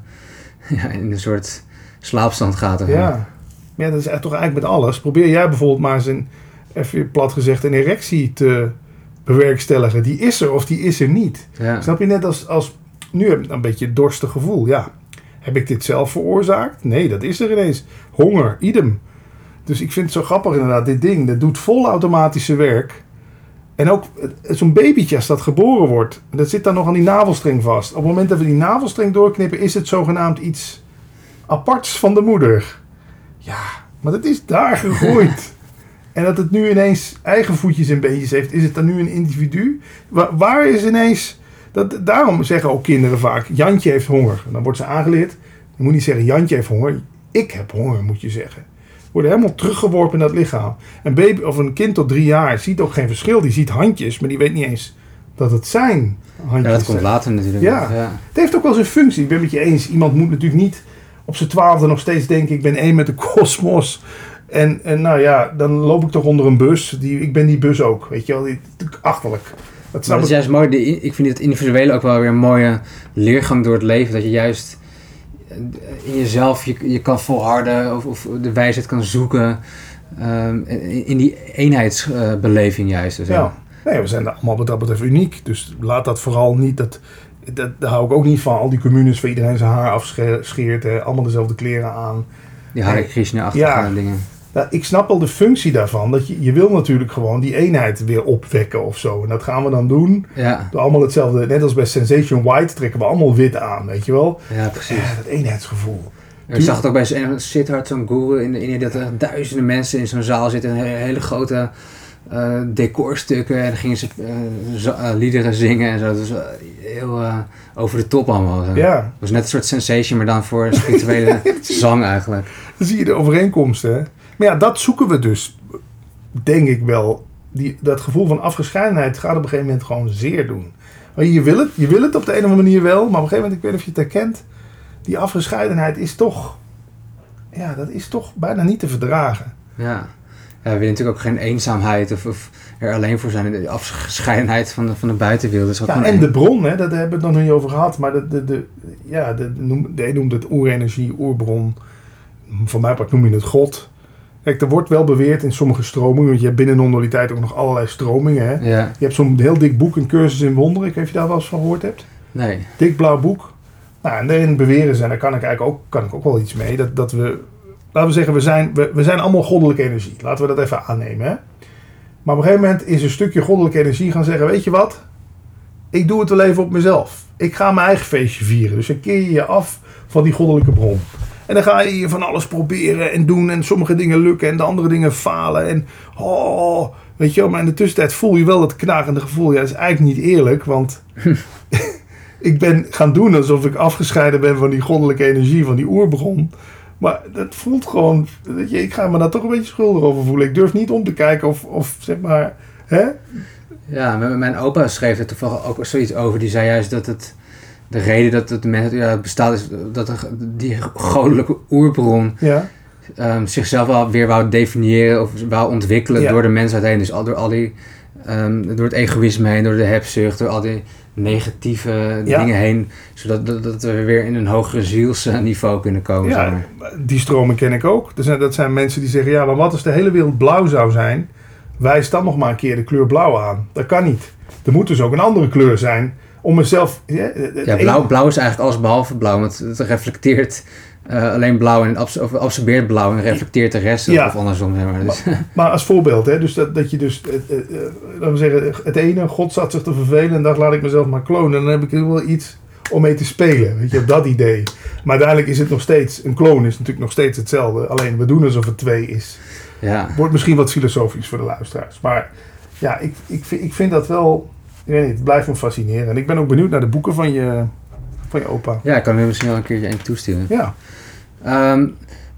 ja, in een soort slaapstand gaat. Of ja. Ja, dat is toch eigenlijk met alles. Probeer jij bijvoorbeeld maar eens een, even plat gezegd, een erectie te bewerkstelligen. Die is er of die is er niet. Ja. Snap je net als, als nu heb ik een beetje het dorstig gevoel. Ja, heb ik dit zelf veroorzaakt? Nee, dat is er ineens. Honger, idem. Dus ik vind het zo grappig inderdaad, dit ding, dat doet vol automatische werk. En ook zo'n babytje als dat geboren wordt, dat zit dan nog aan die navelstreng vast. Op het moment dat we die navelstreng doorknippen, is het zogenaamd iets aparts van de moeder. Ja, maar dat is daar gegroeid. en dat het nu ineens eigen voetjes en beentjes heeft, is het dan nu een individu? Waar, waar is ineens... Dat, daarom zeggen ook kinderen vaak, Jantje heeft honger. dan wordt ze aangeleerd, je moet niet zeggen Jantje heeft honger, ik heb honger moet je zeggen. Worden helemaal teruggeworpen in dat lichaam. Een baby of een kind tot drie jaar ziet ook geen verschil. Die ziet handjes, maar die weet niet eens dat het zijn handjes Ja, dat komt later natuurlijk. Ja. ja. Het heeft ook wel zijn functie. Ik ben het met je eens. Iemand moet natuurlijk niet op zijn twaalfde nog steeds denken... ik ben één met de kosmos. En, en nou ja, dan loop ik toch onder een bus. Die, ik ben die bus ook, weet je wel. Achterlijk. Dat, dat is juist mooi. ik vind het individuele ook wel weer een mooie leergang door het leven. Dat je juist eh, in jezelf je, je kan volharden of, of de wijsheid kan zoeken. Um, in die eenheidsbeleving juist. Dus ja. Nee, we zijn allemaal wat dat betreft uniek. Dus laat dat vooral niet. Dat, dat, daar hou ik ook niet van. Al die communes waar iedereen zijn haar afscheert. Allemaal dezelfde kleren aan. Die Hare Krishna-achtige ja, dingen. Nou, ik snap al de functie daarvan. Dat je, je wil natuurlijk gewoon die eenheid weer opwekken of zo. En dat gaan we dan doen. Ja. Door allemaal hetzelfde. Net als bij Sensation White trekken we allemaal wit aan, weet je wel. Ja, precies. Ja, dat eenheidsgevoel. Ik zag het ook bij Siddharth, zo'n Google, in, in dat er duizenden mensen in zo'n zaal zitten. Een hele, grote uh, decorstukken. En dan gingen ze uh, liederen zingen en zo. Dat was heel over de top allemaal. Zo. Ja. Het was net een soort sensation, maar dan voor spirituele zang eigenlijk. Dan zie je de overeenkomsten, hè? Maar ja, dat zoeken we dus, denk ik wel. Die, dat gevoel van afgescheidenheid gaat op een gegeven moment gewoon zeer doen. Maar je wil het, je wil het op de een of andere manier wel, maar op een gegeven moment, ik weet niet of je het herkent, die afgescheidenheid is toch, ja, dat is toch bijna niet te verdragen. Ja, ja we willen natuurlijk ook geen eenzaamheid of, of er alleen voor zijn. De afgescheidenheid van de, van de buitenwereld ook Ja, en de bron, hè, daar hebben we het nog niet over gehad, maar de, de, de, ja, de, de, de een noemt het oerenergie, oerbron. Van mij part noem je het God. Kijk, er wordt wel beweerd in sommige stromingen, want je hebt binnen non-dualiteit ook nog allerlei stromingen. Hè? Ja. Je hebt zo'n heel dik boek, een cursus in wonderen. Ik weet of je daar wel eens van gehoord hebt. Nee. Dik blauw boek. Nou, en daarin beweren ze, en daar kan ik eigenlijk ook, kan ik ook wel iets mee, dat, dat we, laten we zeggen, we zijn, we, we zijn allemaal goddelijke energie. Laten we dat even aannemen. Hè? Maar op een gegeven moment is een stukje goddelijke energie gaan zeggen, weet je wat? Ik doe het wel even op mezelf. Ik ga mijn eigen feestje vieren. Dus dan keer je je af van die goddelijke bron. En dan ga je van alles proberen en doen. En sommige dingen lukken en de andere dingen falen. En oh, weet je wel. Maar in de tussentijd voel je wel dat knagende gevoel. Ja, dat is eigenlijk niet eerlijk. Want ik ben gaan doen alsof ik afgescheiden ben van die goddelijke energie, van die oerbron. Maar dat voelt gewoon, weet je, ik ga me daar toch een beetje schuldig over voelen. Ik durf niet om te kijken of, of zeg maar, hè? Ja, mijn opa schreef er toevallig ook zoiets over. Die zei juist dat het de reden dat het mensen ja, bestaat is dat er, die goddelijke oerbron ja. um, zichzelf wel weer wou definiëren of wou ontwikkelen door de mensheid heen. Dus al, door al die, um, door het egoïsme heen, door de hebzucht, door al die negatieve dingen heen, zodat dat, dat, we weer in een hogere zielsniveau kunnen komen. Ja, die stromen ken ik ook. Dus dat zijn mensen die zeggen, ja, maar wat als de hele wereld blauw zou zijn? Wijs dan nog maar een keer de kleur blauw aan. Dat kan niet. Er moet dus ook een andere kleur zijn om mezelf... Ja, ja blauw, blauw is eigenlijk alles behalve blauw, want het reflecteert uh, alleen blauw en abs of absorbeert blauw en reflecteert de rest ja. of andersom. Maar, dus. maar, maar, als voorbeeld, hè, dus dat, dat je dus, uh, uh, laten we zeggen, het ene, God zat zich te vervelen en dacht laat ik mezelf maar klonen. En dan heb ik er wel iets om mee te spelen, weet je, dat idee. Maar uiteindelijk is het nog steeds, een kloon is natuurlijk nog steeds hetzelfde, alleen we doen alsof het twee is. Ja. Wordt misschien wat filosofisch voor de luisteraars, maar ja, ik, ik, vind, ik vind dat wel ik weet niet, het blijft me fascineren. En ik ben ook benieuwd naar de boeken van je, van je opa. Ja, ik kan hem misschien wel een keertje een toesturen. Ja. Um,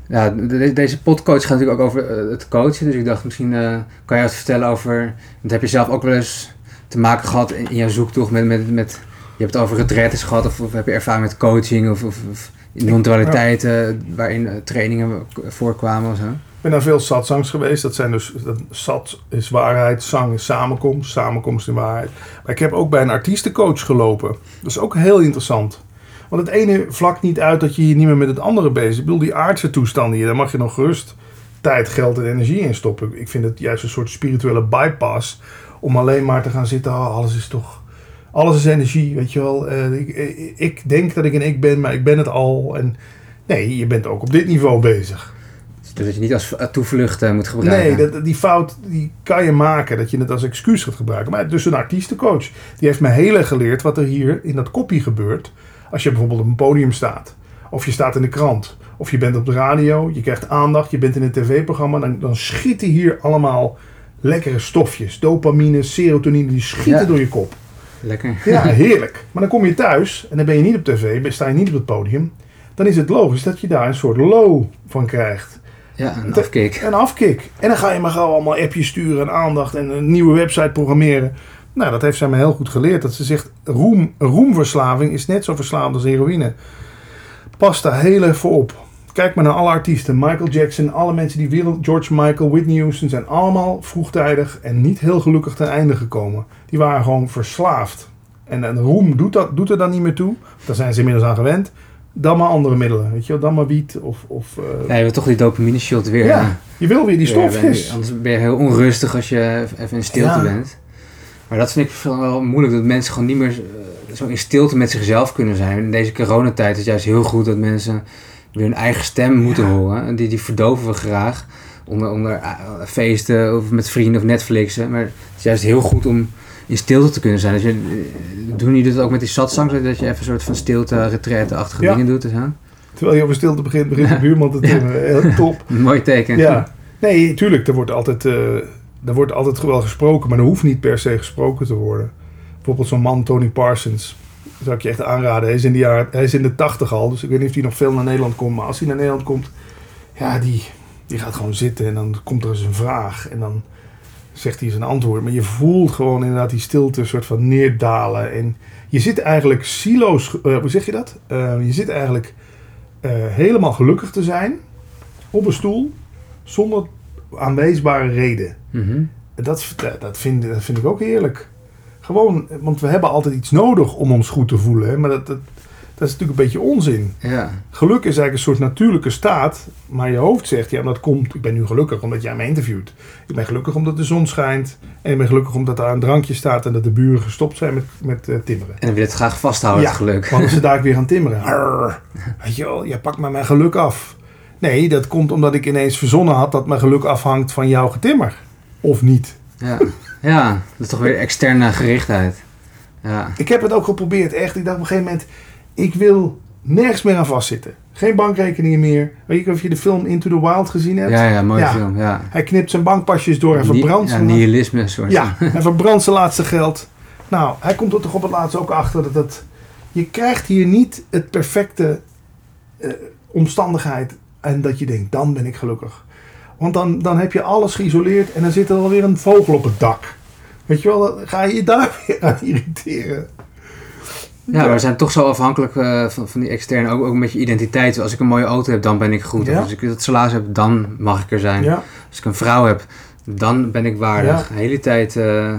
ja, deze podcoach gaat natuurlijk ook over eh, het coachen. Dus ik dacht, misschien uh, kan je wat vertellen over... Dat heb je zelf ook wel eens te maken gehad in, jouw zoektocht met... met, met je hebt het over retretes gehad of, of heb je ervaring met coaching of, of, of non-dualiteiten waarin uh, trainingen voorkwamen of zo? ben naar veel satsangs geweest. Dat zijn dus, dat, sat is waarheid, zang is samenkomst, samenkomst in waarheid. Maar ik heb ook bij een artiestencoach gelopen. Dat is ook heel interessant. Want het ene vlakt niet uit dat je je niet meer met het andere bezig bent. Ik bedoel, die aardse toestanden hier, daar mag je nog gerust tijd, geld en energie in stoppen. Ik vind het juist een soort spirituele bypass. Om alleen maar te gaan zitten, oh, alles is toch... Alles is energie, weet je wel. Uh, ik, ik denk dat ik een ik ben, maar ik ben het al. En nee, je bent ook op dit niveau bezig. Dus dat je niet als toevlucht uh, moet gebruiken. Nee, dat, die fout die kan je maken. Dat je het als excuus gaat gebruiken. Maar dus een artiestencoach. Die heeft me heel erg geleerd wat er hier in dat kopie gebeurt. Als je bijvoorbeeld op een podium staat. Of je staat in de krant. Of je bent op de radio. Je krijgt aandacht. Je bent in een tv-programma. Dan, dan schieten hier allemaal lekkere stofjes. Dopamine, serotonine. Die schieten door je kop. Lekker. Ja, heerlijk. Maar dan kom je thuis. En dan ben je niet op tv. Sta je niet op het podium. Dan is het logisch dat je daar een soort low van krijgt. Ja, een afkick. Een afkick. En dan ga je maar gauw allemaal appjes sturen en aandacht en een nieuwe website programmeren. Nou, dat heeft zij me heel goed geleerd. Dat ze zegt, roem, roemverslaving is net zo verslavend als heroïne. Pas daar heel even op. Kijk maar naar alle artiesten. Michael Jackson, alle mensen die wereld... George Michael, Whitney Houston zijn allemaal vroegtijdig en niet heel gelukkig ten einde gekomen. Die waren gewoon verslaafd. En, en roem doet, dat, doet er dan niet meer toe. Daar zijn ze inmiddels aan gewend. Dan maar andere middelen, weet je wel. Dan maar wiet of... of uh... ja, je wil toch die dopamine shot weer. Ja, je wil weer die stofjes. anders ben je heel onrustig als je even in stilte bent. Maar dat vind ik wel moeilijk, dat mensen gewoon niet meer eh, zo in stilte met zichzelf kunnen zijn. In deze coronatijd is het juist heel goed dat mensen weer hun eigen stem moeten horen. Die, die verdoven we graag onder, onder eh, feesten of met vrienden of Netflixen. Maar het is juist heel goed om in stilte te kunnen zijn. Dus je, eh, doen jullie dat ook met die satsang, dat je even een soort van stilte, retraite-achtige dingen doet? Hè? Terwijl je over stilte begint, begint de buurman te timmen. Heel top. Mooi teken. Ja. Nee, tuurlijk, er wordt altijd, uh, er wordt altijd wel gesproken, maar er hoeft niet per se gesproken te worden. Bijvoorbeeld zo'n man, Tony Parsons, zou ik je echt aanraden. Hij is in de, jaar, hij is in de tachtig al, dus ik weet niet of hij nog veel naar Nederland komt. Maar als hij naar Nederland komt, ja, die, die gaat gewoon zitten en dan komt er eens een vraag. En dan zegt hij zijn antwoord. Maar je voelt gewoon inderdaad die stilte een soort van neerdalen. En je zit eigenlijk silo's, uh, hoe zeg je dat? Uh, je zit eigenlijk uh, helemaal gelukkig te zijn op een stoel zonder aanwijsbare reden. Mm -hmm. dat, dat, vind, dat vind ik ook heerlijk. Gewoon, want we hebben altijd iets nodig om ons goed te voelen. Hè? Maar dat, dat, dat is natuurlijk een beetje onzin. Ja. Geluk is eigenlijk een soort natuurlijke staat. Maar je hoofd zegt, ja, dat komt. Ik ben nu gelukkig omdat jij mij interviewt. Ik ben gelukkig omdat de zon schijnt. En ik ben gelukkig omdat er een drankje staat en dat de buren gestopt zijn met, met uh, timmeren. En dan wil je het graag vasthouden, ja, het geluk. Want ze daar weer gaan timmeren. Arr, weet je wel, jij pakt maar mijn geluk af. Nee, dat komt omdat ik ineens verzonnen had dat mijn geluk afhangt van jouw getimmer. Of niet. Ja, ja dat is toch weer externe gerichtheid. Ja. Ik heb het ook geprobeerd, echt. Ik dacht op een gegeven moment, ik wil nergens meer aan vastzitten. Geen bankrekeningen meer. Weet je of je de film Into the Wild gezien hebt? Ja, ja, mooie film. Ja. Hij knipt zijn bankpasjes door en verbrandt Ja, nihilisme soort. Ja, en verbrandt zijn laatste geld. Nou, hij komt er toch op het laatst ook achter dat het... Je krijgt hier niet het perfecte uh, omstandigheid en dat je denkt, dan ben ik gelukkig. Want dan, dan heb je alles geïsoleerd en dan zit er alweer een vogel op het dak. Weet je wel, dan ga je je daar weer aan irriteren. Ja, we zijn toch zo afhankelijk uh, van, van die externe, ook, ook met je identiteit. Als ik een mooie auto heb, dan ben ik goed. als ik dat salaris heb, dan mag ik er zijn. Ja. Als ik een vrouw heb, dan ben ik waardig. De hele tijd uh,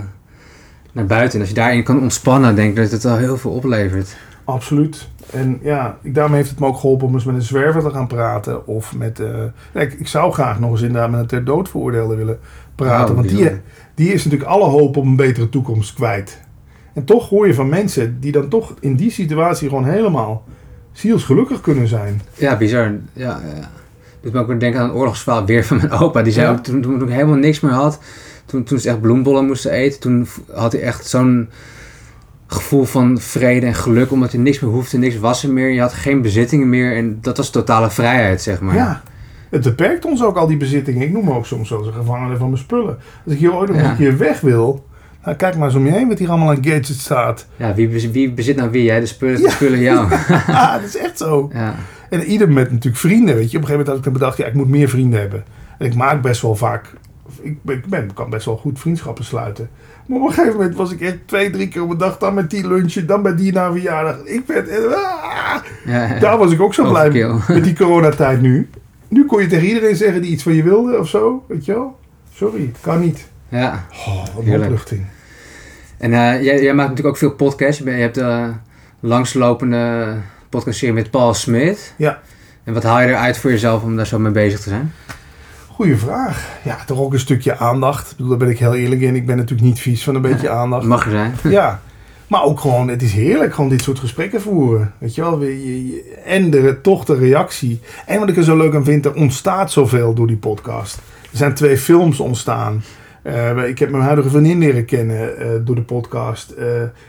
naar buiten. En als je daarin kan ontspannen, denk ik dat het al heel veel oplevert. Absoluut. En ja, ik, daarmee heeft het me ook geholpen om eens met een zwerver te gaan praten. Of met. Uh, ik, ik, zou graag nog eens inderdaad met een ter dood veroordeelde willen praten. Oh, want die, die is natuurlijk alle hoop op een betere toekomst kwijt. En toch hoor je van mensen die dan toch in die situatie gewoon helemaal zielsgelukkig kunnen zijn. Ja, bizar. Ja, ja. Dus ik ook denken aan een oorlogsverhaal weer van mijn opa. Die zei ook toen, toen ik helemaal niks meer had. Toen, toen ze echt bloembollen moesten eten. Toen had hij echt zo'n gevoel van vrede en geluk. Omdat je niks meer hoefde, niks wassen meer. Je had geen bezittingen meer. En dat was totale vrijheid, zeg maar. Ja. Het beperkt ons ook al die bezittingen. Ik noem me ook soms wel eens een gevangene van mijn spullen. Als ik hier ooit nog een keer weg wil, nou, kijk maar eens om je heen wat hier allemaal aan gadgets staat. Ja, wie, bezit, wie bezit nou wie? Hè? De spullen, de spullen jou. ja, dat is echt zo. Ja. En ieder met natuurlijk vrienden, weet je. Op een gegeven moment had ik dan bedacht, ja, ik moet meer vrienden hebben. En ik maak best wel vaak, ik, ben, ik kan best wel goed vriendschappen sluiten. Maar op een gegeven moment was ik echt twee, drie keer op een dag, dan met die lunchen, dan met die na verjaardag. Ik ben, ah, ja, daar was ik ook zo blij mee, met die coronatijd nu. Nu kon je tegen iedereen zeggen die iets van je wilde of zo, weet je wel. Sorry, het kan niet. Ja. Oh, wat een opluchting. En uh, jij, jij, maakt natuurlijk ook veel podcasts. Je hebt een langslopende podcastserie met Paul Smit. Ja. En wat haal je eruit voor jezelf om daar zo mee bezig te zijn? Goeie vraag. Ja, toch ook een stukje aandacht. Ik bedoel, daar ben ik heel eerlijk in. Ik ben natuurlijk niet vies van een beetje aandacht. Mag er zijn. Ja. Maar ook gewoon, het is heerlijk gewoon dit soort gesprekken voeren. Weet je wel, en de, toch de reactie. En wat ik er zo leuk aan vind, er ontstaat zoveel door die podcast. Er zijn twee films ontstaan. Uh, ik heb mijn huidige vriendin leren kennen uh, door de podcast. Uh,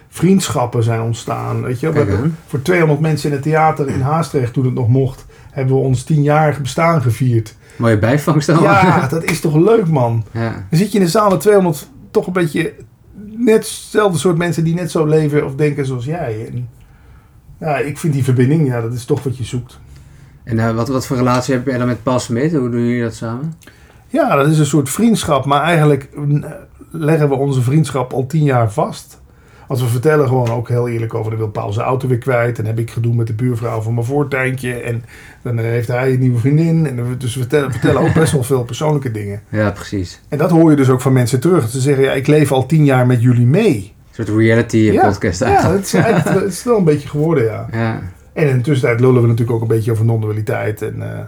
vriendschappen zijn ontstaan. Weet je? We voor 200 mensen in het theater in Haastrecht, toen het nog mocht, hebben we ons tienjarig bestaan gevierd. Mooie bijvangst dan. Ja, dat is toch leuk, man. Ja. Dan zit je in een zaal met 200 toch een beetje net hetzelfde soort mensen die net zo leven of denken zoals jij. En, ja, ik vind die verbinding, ja, dat is toch wat je zoekt. En wat, wat voor relatie heb jij dan met Pas Smit? Hoe doen jullie dat samen? Ja, dat is een soort vriendschap, maar eigenlijk leggen we onze vriendschap al tien jaar vast. Als we vertellen gewoon ook heel eerlijk over, dan wil Paul zijn auto weer kwijt. En heb ik gedoe met de buurvrouw van mijn voortuintje. En dan heeft hij een nieuwe vriendin. En dus we vertellen, vertellen ook best wel veel persoonlijke dingen. Ja, precies. En dat hoor je dus ook van mensen terug. Ze zeggen, ja, ik leef al tien jaar met jullie mee. Een soort reality podcast eigenlijk. Ja, het is, het is wel een beetje geworden, ja. ja. En in de tussentijd lullen we natuurlijk ook een beetje over non-dualiteit. En, uh,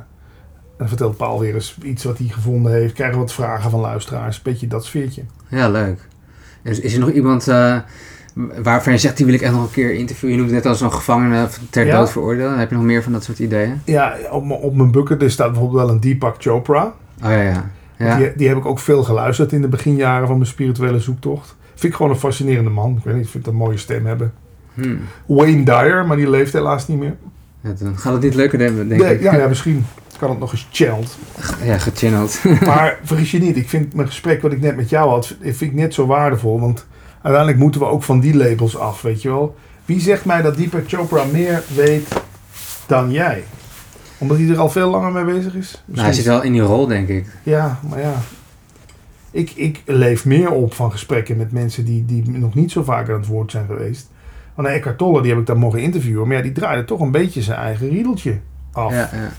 dan vertelt Paul weer eens iets wat hij gevonden heeft. Krijgen we wat vragen van luisteraars. Een beetje dat sfeertje. Ja, leuk. Is, is er nog iemand... Uh waarvan je zegt, die wil ik echt nog een keer interviewen. Je noemde net als een gevangene ter dood veroordeeld. Heb je nog meer van dat soort ideeën? Ja, op, op mijn bucket staat bijvoorbeeld wel een Deepak Chopra. Oh ja, ja. ja. Die, die, heb ik ook veel geluisterd in de beginjaren van mijn spirituele zoektocht. Vind ik gewoon een fascinerende man. Ik weet niet, ik vind een mooie stem hebben. Hmm. Wayne Dyer, maar die leeft helaas niet meer. Ja, dan gaat het niet leuker hebben, denk ik. Ja, ja, misschien kan het nog eens channeld. Ja, gechanneld. maar vergis je niet, ik vind mijn gesprek wat ik net met jou had, vind ik net zo waardevol. Want uiteindelijk moeten we ook van die labels af, weet je wel. Wie zegt mij dat Deepak Chopra meer weet dan jij? Omdat hij er al veel langer mee bezig is? Nou, hij zit wel in die rol, denk ik. Ja, maar ja. Ik, ik leef meer op van gesprekken met mensen die, die nog niet zo vaak aan het woord zijn geweest. Want Eckhart Tolle, die heb ik dan mogen interviewen. Maar ja, die draaide toch een beetje zijn eigen riedeltje af. Ja, ja.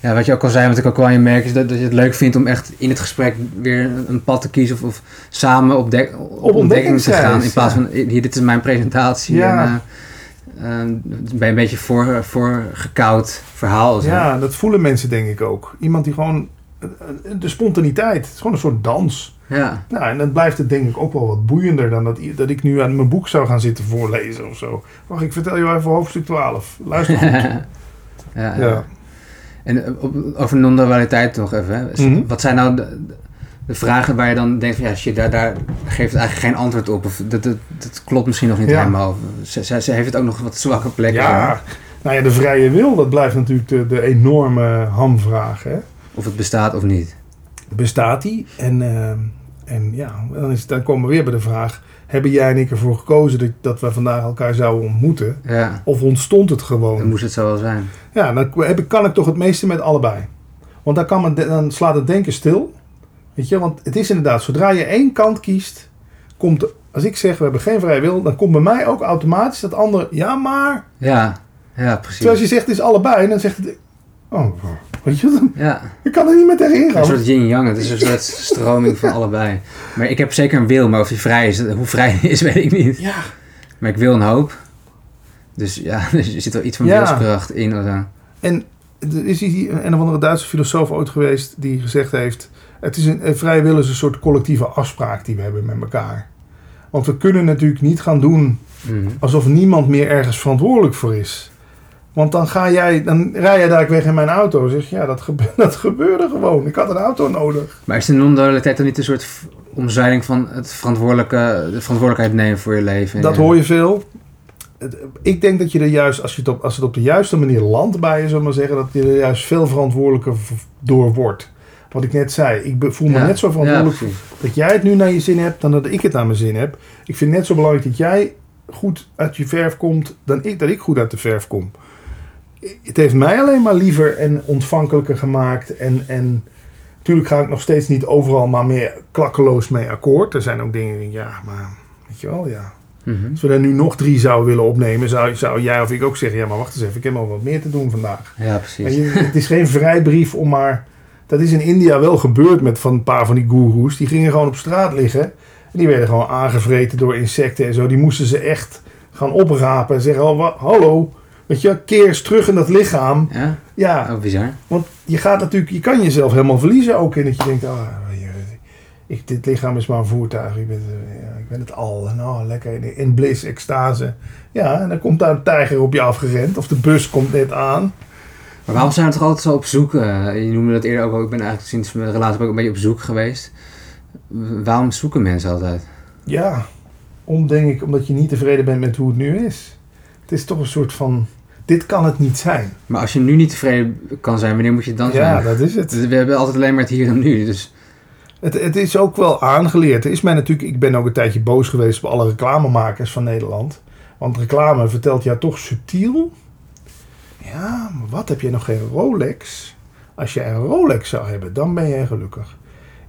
Ja, wat je ook al zei, wat ik ook wel aan je merk, is dat, dat je het leuk vindt om echt in het gesprek weer een pad te kiezen of, of samen op, dek, op, ontdekking te gaan. In plaats van, hier, dit is mijn presentatie. Ja. En, uh, ben je een beetje voor, voor gekoud verhaal. Zo. Ja, dat voelen mensen denk ik ook. Iemand die gewoon, de spontaniteit, het is gewoon een soort dans. Ja. Nou, en dan blijft het denk ik ook wel wat boeiender dan dat, dat ik nu aan mijn boek zou gaan zitten voorlezen of zo. Wacht, ik vertel je even hoofdstuk 12. Luister goed. ja. ja. En eh, over non-dualiteit nog even. Mhm. Wat zijn nou de, de, vragen waar je dan denkt van ja, shit, daar, daar geeft het eigenlijk geen antwoord op. Of dat, dat, dat klopt misschien nog niet helemaal. Ze, ze, ze, heeft het ook nog wat zwakke plekken. Ja, nou ja, de vrije wil, dat blijft natuurlijk de, de enorme hamvraag. Hè? Of het bestaat of niet. Bestaat die? En, uh, en ja, dan, is, dan komen we weer bij de vraag hebben jij en ik ervoor gekozen dat, dat we vandaag elkaar zouden ontmoeten? Ja. Of ontstond het gewoon? Dan moest het zo wel zijn. Ja, dan heb ik, kan ik toch het meeste met allebei. Want dan, kan men, dan slaat het denken stil. Weet je, want het is inderdaad, zodra je één kant kiest, komt, als ik zeg we hebben geen vrije wil, dan komt bij mij ook automatisch dat andere, ja maar. Ja, ja precies. Terwijl als je zegt het is allebei, dan zegt het, oh, Weet je dan? Ja. Ik kan er niet meer tegenin gaan. Een soort yin-yang. Het is een soort stroming van allebei. Maar ik heb zeker een wil, maar of die vrij is, hoe vrij is, weet ik niet. Ja. Maar ik wil een hoop. Dus ja, er zit wel iets van ja. wilskracht in. Of zo. En er is hier een of andere Duitse filosoof ooit geweest die gezegd heeft... Het is een, vrije wil is een soort collectieve afspraak die we hebben met elkaar. Want we kunnen natuurlijk niet gaan doen mhm. alsof niemand meer ergens verantwoordelijk voor is. Want dan ga jij, dan rij jij daar weg in mijn auto. Zeg ja, dat, gebe dat gebeurde gewoon. Ik had een auto nodig. Maar is de non-dualiteit dan niet een soort omzeiling van het verantwoordelijke, de verantwoordelijkheid nemen voor je leven? Dat hoor je veel. Ik denk dat je er juist, als, je het op, als het op de juiste manier landt bij je, zullen maar zeggen, dat je er juist veel verantwoordelijker door wordt. Wat ik net zei, ik voel me net zo verantwoordelijk dat jij het nu naar je zin hebt dan dat ik het naar mijn zin heb. Ik vind het net zo belangrijk dat jij goed uit je verf komt dan ik, dat ik goed uit de verf kom het heeft mij alleen maar liever en ontvankelijker gemaakt. En, en natuurlijk ga ik nog steeds niet overal maar meer klakkeloos mee akkoord. Er zijn ook dingen, ja, maar weet je wel, ja. Mhm. Als we er nu nog drie zouden willen opnemen, zou, zou jij of ik ook zeggen: Ja, maar wacht eens even, ik heb nog wat meer te doen vandaag. Ja, precies. Je, het is geen vrijbrief om maar. Dat is in India wel gebeurd met van een paar van die goeroes. Die gingen gewoon op straat liggen. En die werden gewoon aangevreten door insecten en zo. Die moesten ze echt gaan oprapen en zeggen: oh, Hallo, Weet je, keer eens terug in dat lichaam. Ja? Ja. Oh, bizar. Want je gaat natuurlijk, je kan jezelf helemaal verliezen ook in dat je denkt, ah, ik, dit lichaam is maar een voertuig. Ik ben, ja, ik ben het al. En oh, lekker in, in bliss, extase. Ja, en dan komt daar een tijger op je afgerend. Of de bus komt net aan. Maar waarom zijn we toch altijd zo op zoek? Uh, je noemde dat eerder ook. Ik ben eigenlijk sinds mijn relatie ook een beetje op zoek geweest. Waarom zoeken mensen altijd? Ja, om denk ik omdat je niet tevreden bent met hoe het nu is. Het is toch een soort van dit kan het niet zijn. Maar als je nu niet tevreden kan zijn, wanneer moet je dan zijn? Ja, dat is het. We hebben altijd alleen maar het hier en nu. Dus. Het, het is ook wel aangeleerd. Er is mij natuurlijk, ik ben ook een tijdje boos geweest op alle reclamemakers van Nederland. Want reclame vertelt ja toch subtiel. Ja, maar wat heb je nog geen Rolex? Als je een Rolex zou hebben, dan ben je gelukkig.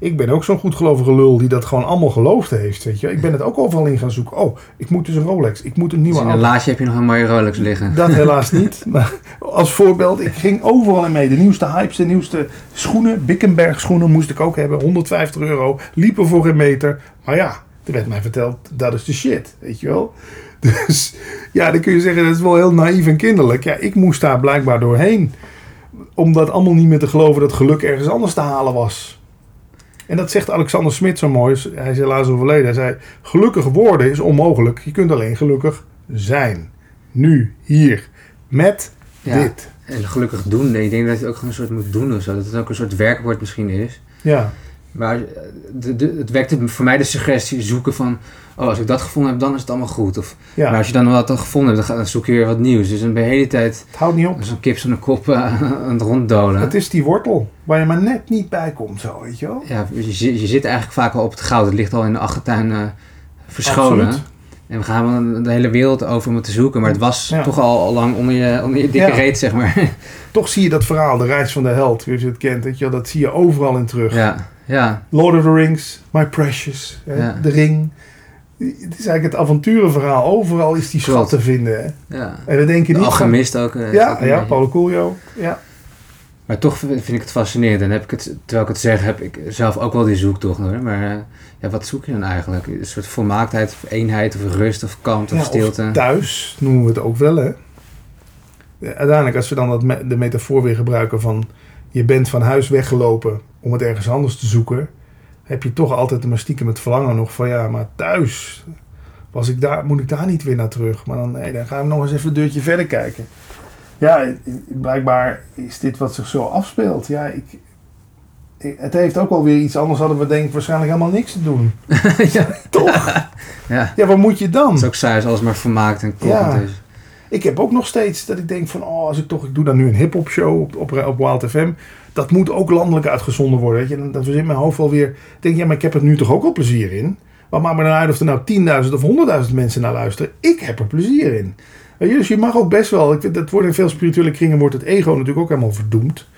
Ik ben ook zo'n goedgelovige lul die dat gewoon allemaal geloofd heeft. Weet je? Ik ben het ook overal in gaan zoeken. Oh, ik moet dus een Rolex. Ik moet een nieuwe dus laadje heb je nog een mooie Rolex liggen. Dat helaas niet. Maar als voorbeeld, ik ging overal in mee. De nieuwste hypes, de nieuwste schoenen. Bickenberg schoenen moest ik ook hebben. 150 euro. Liepen voor een meter. Maar ja, er werd mij verteld, dat is de shit. Weet je wel? Dus ja, dan kun je zeggen, dat is wel heel naïef en kinderlijk. Ja, ik moest daar blijkbaar doorheen. Om dat allemaal niet meer te geloven dat geluk ergens anders te halen was. En dat zegt Alexander Smit zo mooi. Hij is helaas overleden. Hij zei: Gelukkig worden is onmogelijk. Je kunt alleen gelukkig zijn. Nu, hier, met dit. En gelukkig doen. Nee, ik denk dat je het ook een soort moet doen of zo. Dat het ook een soort werkwoord misschien is. Ja. Maar de, de, het wekte voor mij de suggestie zoeken van... Oh, als ik dat gevonden heb, dan is het allemaal goed. Of, ja. Maar als je dan wat gevonden hebt, dan, zoek je weer wat nieuws. Dus dan ben je de hele tijd... Het houdt niet op. Zo'n kip zo'n kop uh, aan het ronddolen. Het is die wortel waar je maar net niet bij komt, zo, weet je wel? Ja, je, je zit eigenlijk vaak al op het goud. Het ligt al in de achtertuin uh, verscholen. Absoluut. En we gaan de hele wereld over om het te zoeken. Maar het was toch al, al, lang onder je, onder je dikke reet, zeg maar. Toch zie je dat verhaal, de reis van de held, zoals je het kent. Weet je, dat zie je overal in terug. Ja, ja. Lord of the Rings, My Precious, de ring. Het is eigenlijk het avonturenverhaal. Overal is die schat te vinden. Hè? Ja. En we denken niet... Alchemist ook. Uh, ja, ook ja Paulo Coelho. Ja. Maar toch vind ik het fascinerend. En heb ik het, terwijl ik het zeg, heb ik zelf ook wel die zoektocht. Hoor. Maar uh, ja, wat zoek je dan eigenlijk? Een soort volmaaktheid, of eenheid, of rust, of kalmte, of stilte? Of thuis noemen we het ook wel, hè? Uiteindelijk, als we dan dat me de metafoor weer gebruiken van... je bent van huis weggelopen om het ergens anders te zoeken... heb je toch altijd maar stiekem het verlangen nog van... ja, maar thuis, was ik daar, moet ik daar niet weer naar terug? Maar dan, nee, dan gaan we nog eens even een deurtje verder kijken. Ja, blijkbaar is dit wat zich zo afspeelt. Ja, ik, het heeft ook wel weer iets anders. Hadden we denk ik waarschijnlijk helemaal niks te doen. ja. Toch? Ja. ja, wat moet je dan? Het is ook saai als alles maar vermaakt en kloppend ja. is. Ik heb ook nog steeds dat ik denk van... Oh, als ik toch... Ik doe dan nu een hip-hop show op, op, op Wild FM. Dat moet ook landelijk uitgezonden worden. Weet je? Dan, dan verzint mijn hoofd wel weer... denk ja, maar ik heb er nu toch ook wel plezier in. Wat maakt me dan uit of er nou 10.000 of 100.000 mensen naar luisteren? Ik heb er plezier in. Dus je mag ook best wel... Ik dat wordt in veel spirituele kringen wordt het ego natuurlijk ook helemaal verdoemd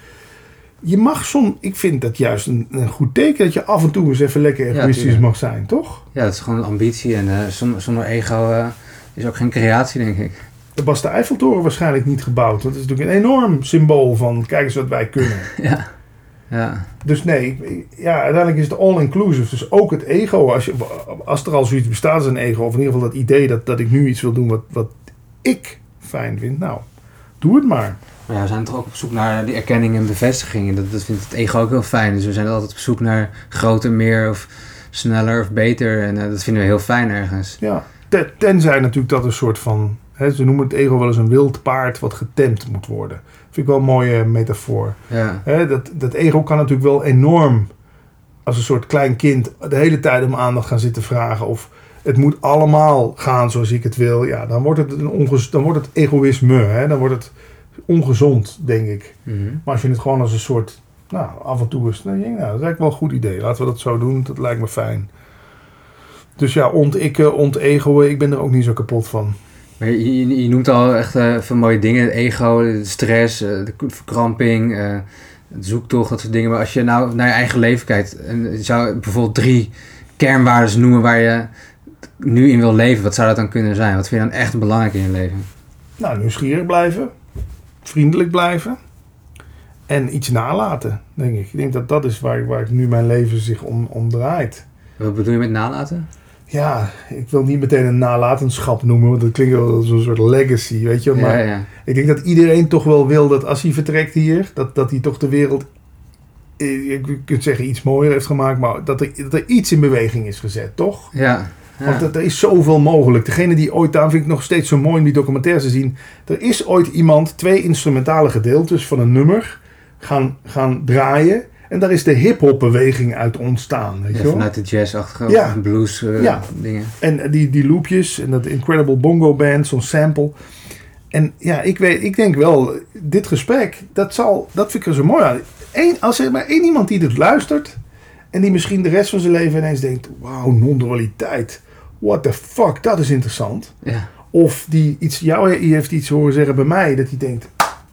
je mag soms, ik vind dat juist een, een, goed teken dat je af en toe eens even lekker egoïstisch mag zijn, toch? Ja, dat is gewoon een ambitie en uh, zonder, zonder, ego uh, is ook geen creatie, denk ik. Was de Eiffeltoren waarschijnlijk niet gebouwd. Dat is natuurlijk een enorm symbool van kijk eens wat wij kunnen. ja. Ja. Dus nee, ja, uiteindelijk is het all-inclusive. Dus ook het ego, als, je, als er al zoiets bestaat als een ego, of in ieder geval dat idee dat, dat ik nu iets wil doen wat, wat ik fijn vind, nou, doe het maar. Maar ja, we zijn toch ook op zoek naar die erkenning en bevestiging. En dat, dat vindt het ego ook heel fijn. Dus we zijn altijd op zoek naar groter, meer of sneller of beter. En uh, dat vinden we heel fijn ergens. Ja, tenzij natuurlijk dat een soort van... Ze noemen het ego wel eens een wild paard wat getemd moet worden. Vind ik wel een mooie metafoor. Ja. Dat, dat ego kan natuurlijk wel enorm... als een soort klein kind de hele tijd om aandacht gaan zitten vragen... of het moet allemaal gaan zoals ik het wil. Ja, dan wordt het, een dan wordt het egoïsme. Hè? Dan wordt het ongezond, denk ik. Mhm. Maar als je het gewoon als een soort, nou, af en toe is, nou, dat is eigenlijk wel een goed idee. Laten we dat zo doen, dat lijkt me fijn. Dus ja, ontikken, ontegoen, ik ben er ook niet zo kapot van. Maar je, je noemt al echt uh, veel mooie dingen. Ego, stress, uh, de verkramping, uh, het zoektocht, dat soort dingen. Maar als je nou naar je eigen leven kijkt... en zou bijvoorbeeld drie kernwaarden noemen waar je nu in wil leven... wat zou dat dan kunnen zijn? Wat vind je dan echt belangrijk in je leven? Nou, nieuwsgierig blijven vriendelijk blijven en iets nalaten, denk ik. Ik denk dat dat is waar, waar nu mijn leven zich om, om draait. Wat bedoel je met nalaten? Ja, ik wil niet meteen een nalatenschap noemen, want dat klinkt wel als een soort legacy, weet je. Maar ja, ja. ik denk dat iedereen toch wel wil dat als hij vertrekt hier, dat, dat hij toch de wereld, eh, je kunt zeggen, iets mooier heeft gemaakt, maar dat er, dat er iets in beweging is gezet, toch? Ja. Want er is zoveel mogelijk. Degene die ooit, daarom vind ik nog steeds zo mooi om die documentaires te zien. Er is ooit iemand twee instrumentale gedeeltes van een nummer gaan, gaan draaien. En daar is de hip-hop beweging uit ontstaan. Weet je vanuit de jazz-achtige ja. blues uh, ja. dingen. En die, die loopjes en dat Incredible Bongo Band, zo'n sample. En ja, ik, weet, ik denk wel, dit gesprek, dat, zal, dat vind ik er zo mooi aan. Eén, als er maar één iemand die dit luistert, en die misschien de rest van zijn leven ineens denkt: wauw, non-dualiteit. What the fuck, dat is interessant. Ja. Of die iets, jou heeft iets horen zeggen bij mij, dat hij denkt: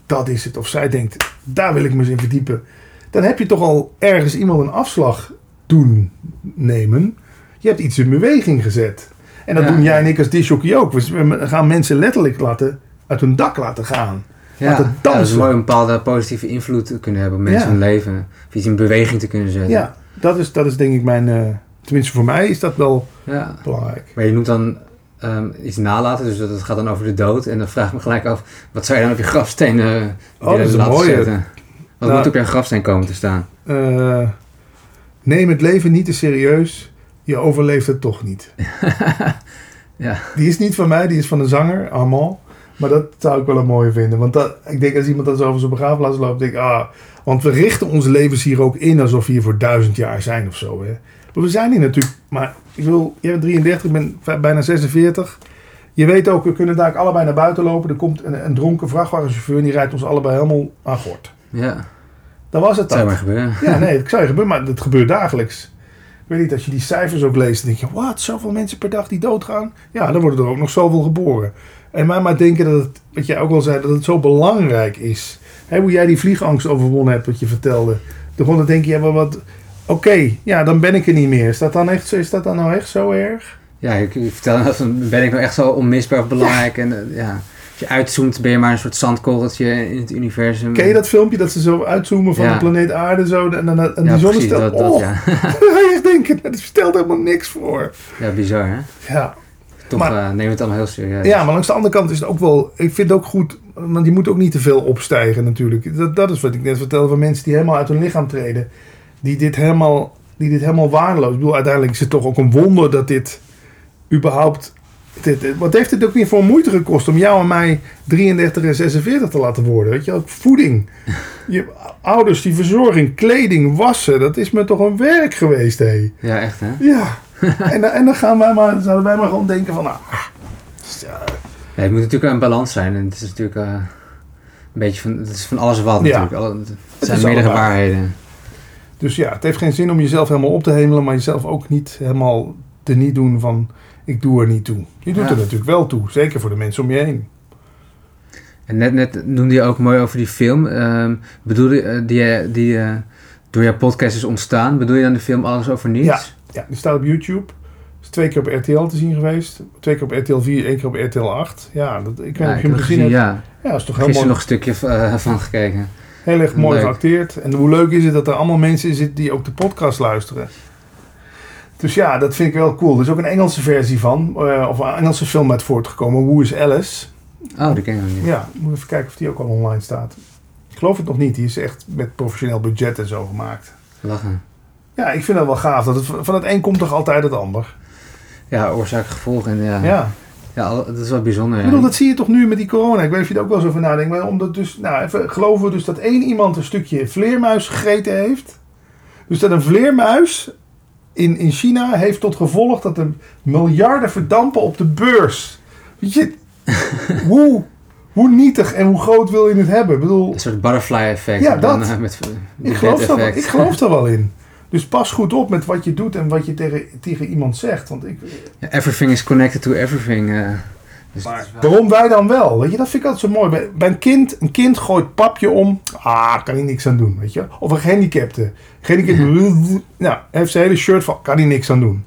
dat is het. Of zij denkt: daar wil ik me eens in verdiepen. Dan heb je toch al ergens iemand een afslag doen nemen. Je hebt iets in beweging gezet. En dat doen jij en ik als disjockey ook. We gaan mensen letterlijk laten, uit hun dak laten gaan. Ja, laten dansen. dat is mooi een bepaalde positieve invloed te kunnen hebben op mensen hun leven. Of iets in beweging te kunnen zetten. Ja, dat is, dat is denk ik mijn... Uh, tenminste voor mij is dat wel belangrijk. Maar je noemt dan um, iets nalaten, dus dat gaat dan over de dood. En dan vraag ik me gelijk af, wat zou je dan op je grafsteen uh, oh, dat is laten mooie. zetten? Wat nou, moet op je grafsteen komen te staan? Uh, neem het leven niet te serieus, je overleeft het toch niet. ja. Die is niet van mij, die is van een zanger, Armand. Maar dat zou ik wel een mooie vinden. Want dat, ik denk als iemand dat zo over zijn begraafplaats loopt, denk ik, ah, want we richten onze levens hier ook in alsof we hier voor duizend jaar zijn of zo. Hè. Maar we zijn hier natuurlijk, maar ik wil, jij bent 33, ik ben bijna 46. Je weet ook, we kunnen daar allebei naar buiten lopen. Er komt een, een dronken vrachtwagenchauffeur en die rijdt ons allebei helemaal aan gort. Ja. Dat was het. Dat zou maar gebeuren. Ja, nee, het zou gebeuren, maar het gebeurt dagelijks. Ik weet niet, als je die cijfers ook leest, dan denk je, wat, zoveel mensen per dag die doodgaan? Ja, dan worden er ook nog zoveel geboren. En mij maar denken dat het, wat jij ook al zei, dat het zo belangrijk is. Hoe jij die vliegangst overwonnen hebt, wat je vertelde. Dan denk je, ja, maar wat, oké, ja, dan ben ik er niet meer. Is dat dan echt, is dat dan nou echt zo erg? Ja, ik, ik vertel dat ben ik nou echt zo onmisbaar belangrijk. En uh, ja, je uitzoomt ben je maar een soort zandkorreltje in het universum. Ken je dat filmpje dat ze zo uitzoomen van de planeet aarde zo en, en, en die zonnestel? Dat, dat, oh, ja. je echt denken, dat stelt helemaal niks voor. Ja, bizar hè? Ja. Toch maar, uh, neem het allemaal heel serieus. Ja, maar langs de andere kant is het ook wel... Ik vind het ook goed... Want die moet ook niet te veel opstijgen natuurlijk. Dat, dat is wat ik net vertelde van mensen die helemaal uit hun lichaam treden. Die dit helemaal, die dit helemaal waardeloos... Ik bedoel, uiteindelijk is het toch ook een wonder dat dit überhaupt... Dit, wat heeft het ook niet voor moeite gekost om jou en mij 33 en 46 te laten worden? Weet je, ook voeding. Je ouders, die verzorging, kleding, wassen. Dat is me toch een werk geweest, hé. Ja, echt hè? Ja. en, en dan gaan wij maar, zouden wij maar gewoon denken van, ah, ja. ja, het moet natuurlijk een balans zijn. En het is natuurlijk uh, een beetje van, het is van alles wat natuurlijk. Alle, het zijn meerdere waarheden. Dus ja, het heeft geen zin om jezelf helemaal op te hemelen, maar jezelf ook niet helemaal te niet doen van, ik doe er niet toe. Je doet er natuurlijk wel toe, zeker voor de mensen om je heen. En net, net noemde je ook mooi over die film. Uh, bedoel je, uh, die, die uh, door jouw podcast is ontstaan. Bedoel je dan de film Alles over Niets? Ja, ja, die staat op YouTube. Is twee keer op RTL te zien geweest. Twee keer op RTL 4, één keer op RTL 8. Ja, dat, ik weet niet of je hem gezien hebt. Ja, ja is toch heel mooi. nog een stukje uh, van gekeken. Heel erg mooi geacteerd. En hoe leuk is het dat er allemaal mensen in zitten die ook de podcast luisteren. Dus ja, dat vind ik wel cool. Er is ook een Engelse versie van. Uh, of een Engelse film uit voortgekomen. Who is Alice? Oh, die ken ik nog niet. Ja, moet even kijken of die ook al online staat. Ik geloof het nog niet. Die is echt met professioneel budget en zo gemaakt. Lachen. Ja, ik vind dat wel gaaf. Dat het, van het een komt toch altijd het ander. Ja, oorzaak gevolg. En ja, ja. ja dat is wel bijzonder. Ik bedoel, dat zie je toch nu met die corona. Ik weet of je er ook wel zo over nadenkt. Maar omdat dus, nou, even, geloven we dus dat één iemand een stukje vleermuis gegeten heeft. Dus dat een vleermuis in, in China heeft tot gevolg dat er miljarden verdampen op de beurs. Weet je, hoe, hoe nietig en hoe groot wil je het hebben? Ik bedoel, een soort butterfly effect. Ja, dat. Dan, met, ik, geloof dat, ik geloof wel in. Dus pas goed op met wat je doet en wat je tegen, tegen iemand zegt. Want ik, everything is connected to everything. Uh, dus maar waarom wij dan wel? Weet je, dat vind ik altijd zo mooi. Bij, bij, een kind, een kind gooit papje om. Ah, kan hij niks aan doen, weet je. Of een gehandicapte. Gehandicapte, nou, heeft zijn hele shirt van, kan hij niks aan doen.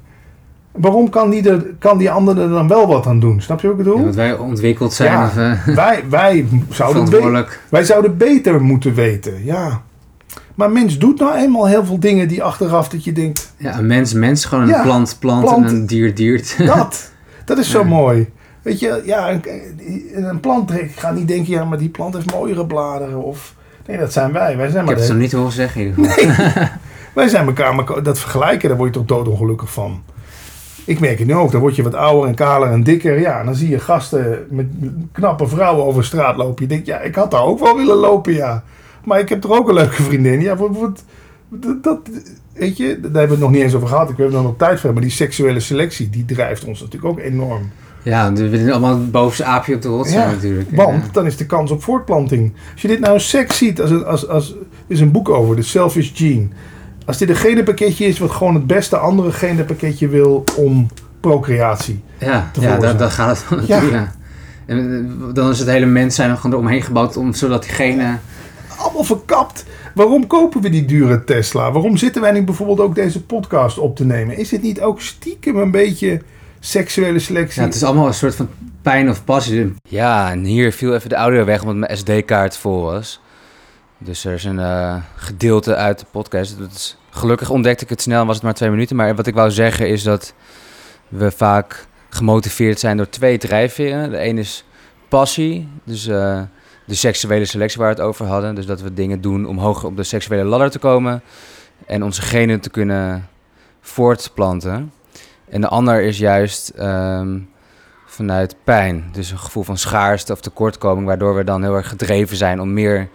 Waarom kan die, er, kan die andere er dan wel wat aan doen? Snap je wat ik bedoel? Ja, want wij ontwikkeld zijn. Ja, of, uh, wij, wij, zouden wij zouden beter moeten weten, ja. Maar mens doet nou eenmaal heel veel dingen die achteraf dat je denkt... Ja, een mens, mens. Gewoon een plant, plant, en een dier, diert. Dat, dat is zo mooi. Weet je, ja, een, een plant, ik ga niet denken, ja, maar die plant heeft mooiere bladeren. Of, nee, dat zijn wij. wij zijn maar ik heb het zo niet horen zeggen in ieder geval. wij zijn elkaar, maar dat vergelijken, daar word je toch doodongelukkig van. Ik merk het nu ook, dan word je wat ouder en kaler en dikker. Ja, en dan zie je gasten met knappe vrouwen over straat lopen. Je denkt, ja, ik had daar ook wel willen lopen, ja. Maar ik heb toch ook een leuke vriendin. Ja, wat, wat, dat, weet je, daar hebben we het nog niet eens over gehad. Ik heb er nog tijd voor. Maar die seksuele selectie, die drijft ons natuurlijk ook enorm. Ja, we willen allemaal het bovenste aapje op de rot zijn natuurlijk. Want dan is de kans op voortplanting. Als je dit nou seks ziet, als, een, als, als, er is een boek over, de Selfish Gene. Als dit een genenpakketje is wat gewoon het beste andere genenpakketje wil om procreatie ja, te Ja, dan gaat het natuurlijk. Ja. En eh, dan is het hele mens zijn er gewoon eromheen gebouwd om, zodat diegene allemaal verkapt. Waarom kopen we die dure Tesla? Waarom zitten wij nu bijvoorbeeld ook deze podcast op te nemen? Is het niet ook stiekem een beetje seksuele selectie? Ja, het is allemaal een soort van pijn of passie. Ja, en hier viel even de audio weg omdat mijn SD-kaart vol was. Dus er is een uh, gedeelte uit de podcast. Dat is, gelukkig ontdekte ik het snel, was het maar twee minuten. Maar wat ik wou zeggen is dat we vaak gemotiveerd zijn door twee drijfveren. De ene is passie, dus uh, de seksuele selectie waar we het over hadden. Dus dat we dingen doen om hoger op de seksuele ladder te komen en onze genen te kunnen voortplanten. En de ander is juist um, vanuit pijn, dus een gevoel van schaarste of tekortkoming, waardoor we dan heel erg gedreven zijn om meer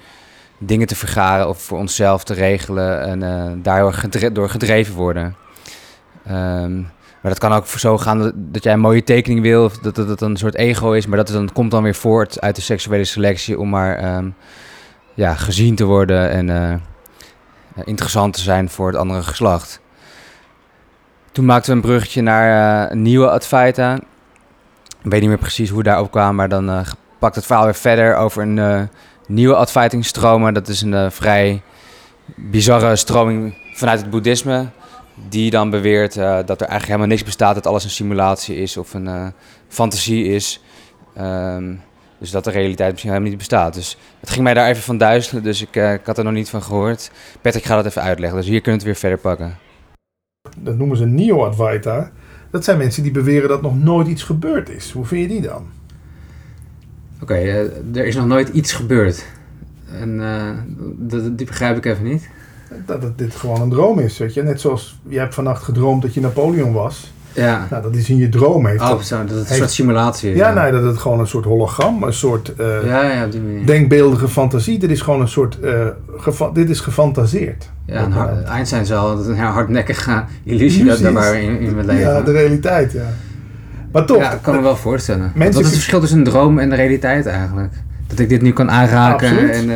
dingen te vergaren of voor onszelf te regelen en uh, daar door gedreven worden. Um, maar dat kan ook zo gaan dat, dat jij een mooie tekening wil, of dat, het een soort ego is, maar dat dan, komt dan weer voort uit de seksuele selectie om maar um, ja, gezien te worden en uh, interessant te zijn voor het andere geslacht. Toen maakten we een bruggetje naar uh, een nieuwe Advaita. Ik weet niet meer precies hoe we daarop kwamen, maar dan uh, pakt het verhaal weer verder over een nieuwe Advaiting-stromen. Dat is een vrij bizarre stroming vanuit het boeddhisme die dan beweert dat er eigenlijk helemaal niks bestaat, dat alles een simulatie is of een fantasie is. Um, dus dat de realiteit misschien helemaal niet bestaat. Dus het ging mij daar even van duizelen, dus ik, ik had er nog niet van gehoord. Patrick gaat dat even uitleggen, dus hier kunnen we het weer verder pakken. Dat noemen ze Neo-Advaita. Dat zijn mensen die beweren dat nog nooit iets gebeurd is. Hoe vind je die dan? Oké, okay, er is nog nooit iets gebeurd. En dat, die begrijp ik even niet dat het, dit gewoon een droom is. Weet je? Net zoals je hebt vannacht gedroomd dat je Napoleon was. Ja. Nou, dat is in je droom. Heeft oh, zo, dat het een soort simulatie is. Ja, nee, dat het gewoon een soort hologram, een soort uh, ja, ja, die denkbeeldige fantasie. Dit is gewoon een soort, uh, dit is gefantaseerd. Ja, een hard, Einstein zal een hardnekkige illusie dat daar in, in mijn leven. Ja, de realiteit, ja. Maar toch. Ja, ik kan me wel voorstellen. Mensen Wat is het verschil tussen een droom en de realiteit eigenlijk? Dat ik dit nu kan aanraken en uh,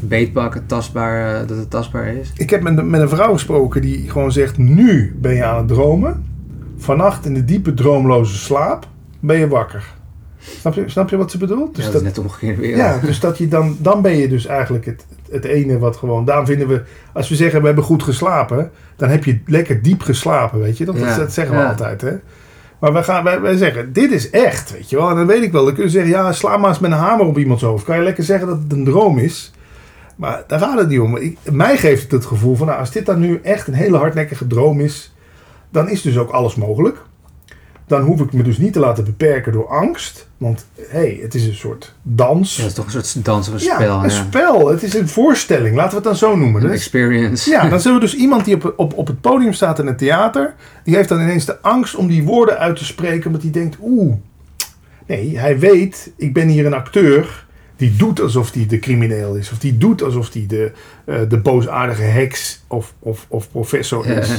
beetpakken, tastbaar, uh, dat het tastbaar is. Ik heb met, met een vrouw gesproken die gewoon zegt: Nu ben je aan het dromen. Vannacht in de diepe droomloze slaap ben je wakker. Snap je, snap je wat ze bedoelt? Dus ja, dat, is net omgekeerd weer. Ja, dus dat je dan, dan ben je dus eigenlijk het, het ene wat gewoon. Daarom vinden we, als we zeggen we hebben goed geslapen, dan heb je lekker diep geslapen, weet je. Dat, dat zeggen we altijd, hè. Maar wij, gaan, wij, wij zeggen, dit is echt, weet je wel. En dan weet ik wel, dan kun je zeggen, ja, sla maar eens met een hamer op iemands hoofd. Kan je lekker zeggen dat het een droom is. Maar daar gaat het niet om. Ik, mij geeft het het gevoel van, nou, als dit dan nu echt een hele hardnekkige droom is, dan is dus ook alles mogelijk dan hoef ik me dus niet te laten beperken door angst. Want hé, hey, het is een soort dans. Ja, het is toch een soort dans of een spel. Ja, een spel. Het is een voorstelling. Laten we het dan zo noemen. Een experience. Ja, dan zullen we dus iemand die op, op, op het podium staat in het theater. Die heeft dan ineens de angst om die woorden uit te spreken. Omdat hij denkt, oeh. Nee, hij weet, ik ben hier een acteur die doet alsof hij de crimineel is. Of die doet alsof hij de, uh, de boosaardige heks of, of, of professor is.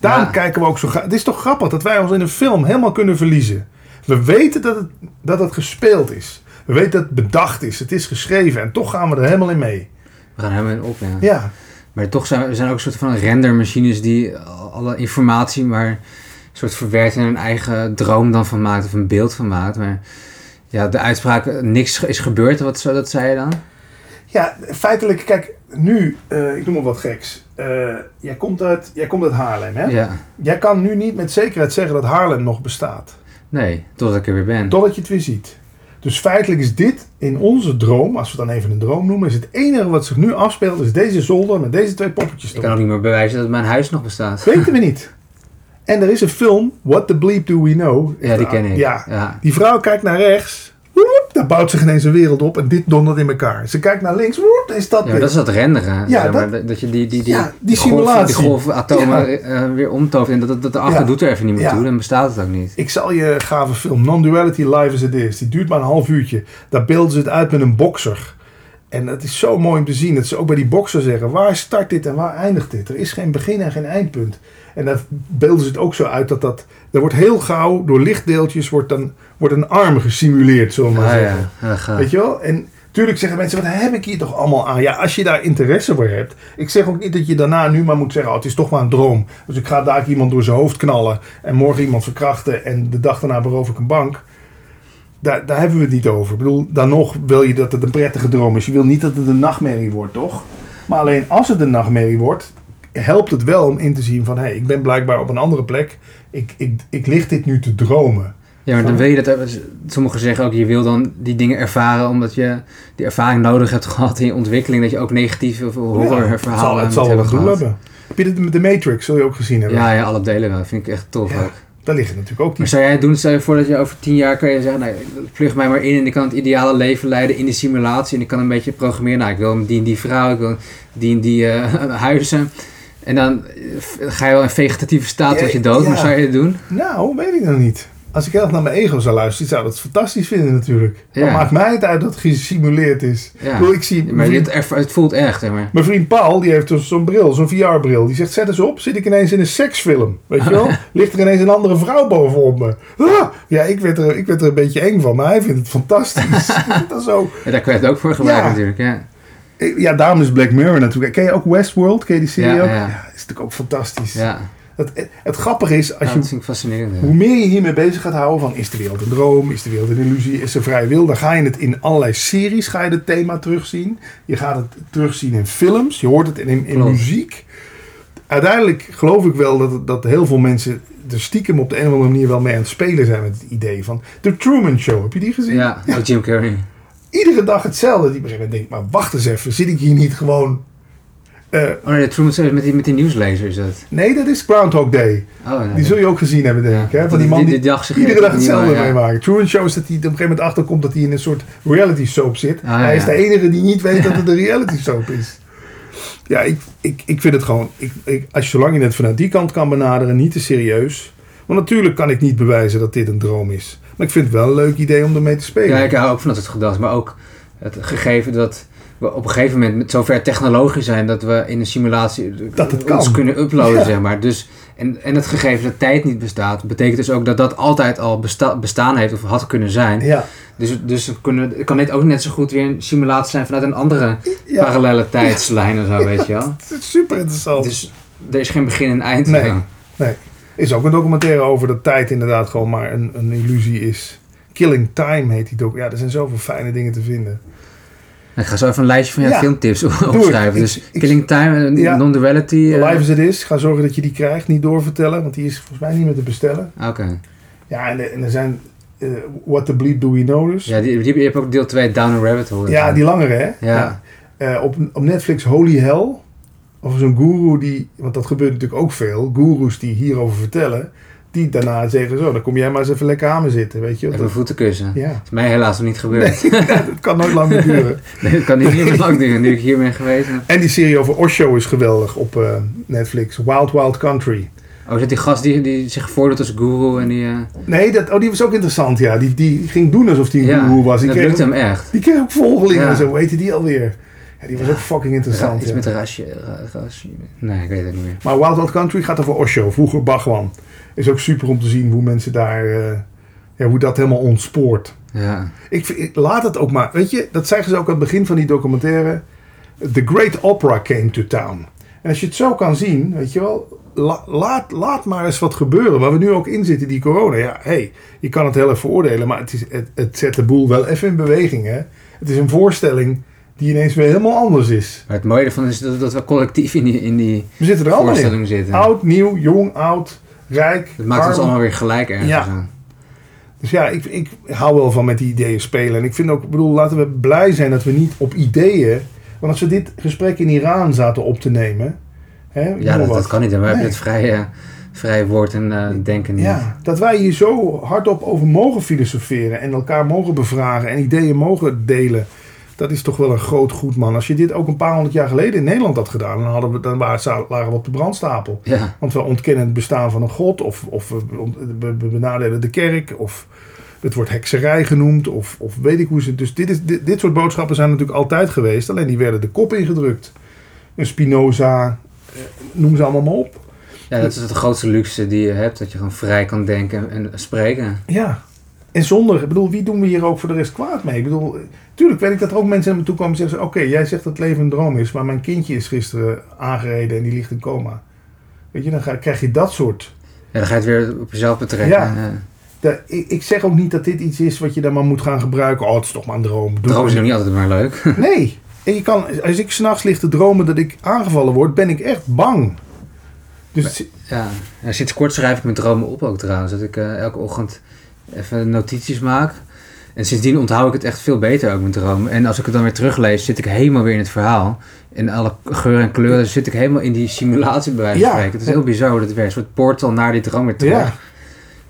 Daarom kijken we ook zo Het is toch grappig dat wij ons in een film helemaal kunnen verliezen. We weten dat het, dat het gespeeld is. We weten dat het bedacht is. Het is geschreven. En toch gaan we er helemaal in mee. We gaan helemaal in op, ja. ja. Maar toch zijn er zijn ook een soort van rendermachines die alle informatie maar een soort verwerkt in een eigen droom dan van maakt. Of een beeld van maakt. Maar ja, de uitspraak niks is gebeurd, wat dat zei je dan? Ja, feitelijk, kijk, nu, uh, ik noem maar wat geks. Uh, jij, komt uit, jij komt uit Haarlem, hè? Ja. Jij kan nu niet met zekerheid zeggen dat Haarlem nog bestaat. Nee, totdat ik er weer ben. Totdat je het weer ziet. Dus feitelijk is dit in onze droom, als we dan even een droom noemen, is het enige wat zich nu afspeelt, is deze zolder met deze twee poppetjes. Ik kan ook niet meer bewijzen dat mijn huis nog bestaat. Weten we niet. En er is een film, What the Bleep Do We Know. Ja, die ken ik. Ja. Die vrouw kijkt naar rechts. Woep, daar bouwt zich ineens een wereld op en dit dondert in elkaar. Ze kijkt naar links, woep, is dat ja, dat is dat renderen. Ja, dat, dat, je die, die, die, ja, die simulatie. Golf, die golfatomen ja. uh, weer omtovert. En dat, dat, dat de achter doet er even niet meer toe. Dan bestaat het ook niet. Ik zal je gave film, Non-Duality Live as It Is. Die duurt maar een half uurtje. Daar beelden ze het uit met een bokser. En het is zo mooi om te zien dat ze ook bij die bokser zeggen: waar start dit en waar eindigt dit? Er is geen begin en geen eindpunt. En daar beelden ze het ook zo uit dat dat. Er wordt heel gauw door lichtdeeltjes wordt dan, wordt een arm gesimuleerd, zullen we maar ah, zeggen. Ja, Weet je wel? En tuurlijk zeggen mensen: wat heb ik hier toch allemaal aan? Ja, als je daar interesse voor hebt. Ik zeg ook niet dat je daarna nu maar moet zeggen: oh, het is toch maar een droom. Dus ik ga daar iemand door zijn hoofd knallen. En morgen iemand verkrachten. En de dag daarna beroof ik een bank. Daar, daar hebben we het niet over. Ik bedoel, dan nog wil je dat het een prettige droom is. Je wil niet dat het een nachtmerrie wordt, toch? Maar alleen als het een nachtmerrie wordt, helpt het wel om in te zien van... hé, hey, ik ben blijkbaar op een andere plek. Ik, ik, ik lig dit nu te dromen. Ja, maar dan wil je dat... Sommigen zeggen ook, je wil dan die dingen ervaren... omdat je die ervaring nodig hebt gehad in je ontwikkeling... dat je ook negatieve horrorverhalen ja, het zal, het zal hebben. Heb je The Matrix, zul je ook gezien hebben? Ja, ja alle delen wel. vind ik echt tof ook. Daar liggen natuurlijk ook die... Maar zou jij doen, stel je voor dat je over tien jaar kan je zeggen... Nou, vlug mij maar in en ik kan het ideale leven leiden in de simulatie... en ik kan een beetje programmeren. Nou, ik wil die en die vrouw, ik wil die en die uh, huizen... En dan ga je wel in vegetatieve staat tot je dood, ja. maar zou je het doen? Nou, weet ik nog niet als ik heel erg naar mijn ego zou luisteren, zou dat fantastisch vinden natuurlijk. Ja. maakt mij het uit dat het gesimuleerd is. Ja. Ik, zie maar het, het, voelt echt. Hè, maar. Mijn vriend Paul, die heeft dus zo'n bril, zo'n VR-bril. Die zegt, zet eens op, zit ik ineens in een seksfilm. Weet je wel? Ligt er ineens een andere vrouw bovenop me. Ah! Ja, ik werd, er, ik werd er een beetje eng van, maar hij vindt het fantastisch. dat zo. Ja, daar kun je het ook voor gebruiken natuurlijk, ja. Ja, daarom is Black Mirror natuurlijk. Ken je ook Westworld? Ken je die serie ook? Ja, is natuurlijk ook fantastisch. Ja. Het, het grappige is, als je, fascinerend, hoe meer je hiermee bezig gaat houden van is de wereld een droom, is de wereld een illusie, is er vrije wil, dan ga je het in allerlei series, ga je het thema terugzien. Je gaat het terugzien in films, je hoort het in, in muziek. Uiteindelijk geloof ik wel dat, dat heel veel mensen er stiekem op de een of andere manier wel mee aan het spelen zijn met het idee van The Truman Show. Heb je die gezien? Ja, ja. Jim Carrey. Iedere dag hetzelfde. Die denkt, maar wacht eens even, zit ik hier niet gewoon uh, oh nee, Truman met die, met die nieuwslezer is dat? Nee, dat is Groundhog Day. Oh, die zul je ook gezien hebben, denk ik. Hè? Van die man die, iedere dag hetzelfde ja. meemaakt. Truman Show is dat hij op een gegeven moment achterkomt dat hij in een soort reality soap zit. Ah, hij is de enige die niet weet dat het een reality soap is. Ja, ik, ik, ik vind het gewoon... Ik, ik, als je zolang je het vanuit die kant kan benaderen, niet te serieus. Want natuurlijk kan ik niet bewijzen dat dit een droom is. Maar ik vind het wel een leuk idee om ermee te spelen. Ja, ik hou ook van dat het gedacht. Maar ook het gegeven dat we op een gegeven moment met zover technologisch zijn dat we in een simulatie dat het ons kunnen uploaden, zeg maar. Dus, en, en het gegeven dat tijd niet bestaat, betekent dus ook dat dat altijd al besta bestaan heeft of had kunnen zijn. Ja. Dus, dus kunnen, kan dit ook net zo goed weer een simulatie zijn vanuit een andere parallele tijdslijn of zo, weet je wel. Het is super interessant. Dus er is geen begin en eind. Nee, nee. Is ook een documentaire over dat tijd inderdaad gewoon maar een, een illusie is. Killing Time heet die ook. Ja, er zijn zoveel fijne dingen te vinden. Ik ga zo even een lijstje van jouw filmtips opschrijven. Dus Killing Time, ja, Non-Duality. Uh, Live as it is. Ga zorgen dat je die krijgt. Niet doorvertellen, want die is volgens mij niet meer te bestellen. Oké. Ja, en, er zijn... Uh, What the Bleep Do We Notice. Ja, die, die, je hebt ook deel 2 Down a Rabbit Hole. Ja, die langere hè? Ja. ja. Uh, op, op Netflix Holy Hell. Of zo'n guru die... Want dat gebeurt natuurlijk ook veel. Gurus die hierover vertellen die daarna zeggen zo, dan kom jij maar eens even lekker aan me zitten, weet je. Even voeten kussen. Ja. Dat is mij helaas nog niet gebeurd. Nee, dat kan nooit lang meer duren. nee, dat kan niet meer lang duren, nu ik hier ben geweest. En die serie over Osho is geweldig op uh, Netflix. Wild Wild Country. Oh, is dat die gast die, die zich voordoet als guru en die... Uh... Nee, dat, oh, die was ook interessant, ja. Die, die ging doen alsof hij een ja, guru was. Die dat lukte hem echt. Die kreeg ook volgelingen en zo, hoe heette die alweer? Ja, die was ook fucking interessant. iets met rasje, rasje. Nee, ik weet het niet meer. Maar Wild Wild Country gaat over Osho, vroeger Bhagwan is ook super om te zien hoe mensen daar, uh, ja, hoe dat helemaal ontspoort. Ja. Ik, laat het ook maar, weet je, dat zeggen ze ook aan het begin van die documentaire. The Great Opera came to town. En als je het zo kan zien, weet je wel, laat, laat maar eens wat gebeuren. Waar we nu ook in zitten, die corona. Ja, hey, je kan het heel even veroordelen, maar het, is, het, het zet de boel wel even in beweging. Hè? Het is een voorstelling die ineens weer helemaal anders is. Maar het mooie ervan is dat, dat we collectief in die, in die we zitten er voorstelling in. zitten. Oud, nieuw, jong, oud rijk. Het maakt ons allemaal weer gelijk ergens ja. aan. Dus ja, ik, ik hou wel van met die ideeën spelen. En ik vind ook, ik bedoel, laten we blij zijn dat we niet op ideeën. Want als we dit gesprek in Iran zaten op te nemen. Hè, ja, dat, dat, kan niet. En we hebben het vrije, vrije woord en uh, denken niet. Ja, dat wij hier zo hardop over mogen filosoferen. En elkaar mogen bevragen. En ideeën mogen delen dat is toch wel een groot goed, man. Als je dit ook een paar honderd jaar geleden in Nederland had gedaan, dan, hadden we, dan waren, lagen we op de brandstapel. Ja. Want we ontkennen het bestaan van een god, of, of we, benadelen de kerk, of het wordt hekserij genoemd, of, of weet ik hoe ze. Dus dit, is, dit, dit soort boodschappen zijn natuurlijk altijd geweest, alleen die werden de kop ingedrukt. Een Spinoza, eh, noem ze allemaal maar op. Ja, dat is de grootste luxe die je hebt, dat je gewoon vrij kan denken en spreken. Ja, en zonder, ik bedoel, wie doen we hier ook voor de rest kwaad mee? Ik bedoel, tuurlijk weet ik dat er ook mensen naar me toe komen en zeggen: Oké, jij zegt dat het leven een droom is, maar mijn kindje is gisteren aangereden en die ligt in coma. Weet je, dan ga, krijg je dat soort. Ja, dan ga je het weer op jezelf betrekken. Ja. ik, ik, zeg ook niet dat dit iets is wat je dan maar moet gaan gebruiken. Oh, het is toch maar een droom. Droom is nog niet altijd maar leuk. nee. En je kan, als ik s'nachts lig te dromen dat ik aangevallen word, ben ik echt bang. Dus, ja, en sinds kort schrijf ik mijn dromen op ook trouwens. Dat ik uh, elke ochtend even notities maak. En sindsdien onthoud ik het echt veel beter ook, mijn droom. En als ik het dan weer teruglees, zit ik helemaal weer in het verhaal. In alle geuren en kleuren zit ik helemaal in die simulatie bij wijze van spreken. Het is heel bizar hoe dat werkt. Een soort portal naar die droom weer terug. Ja.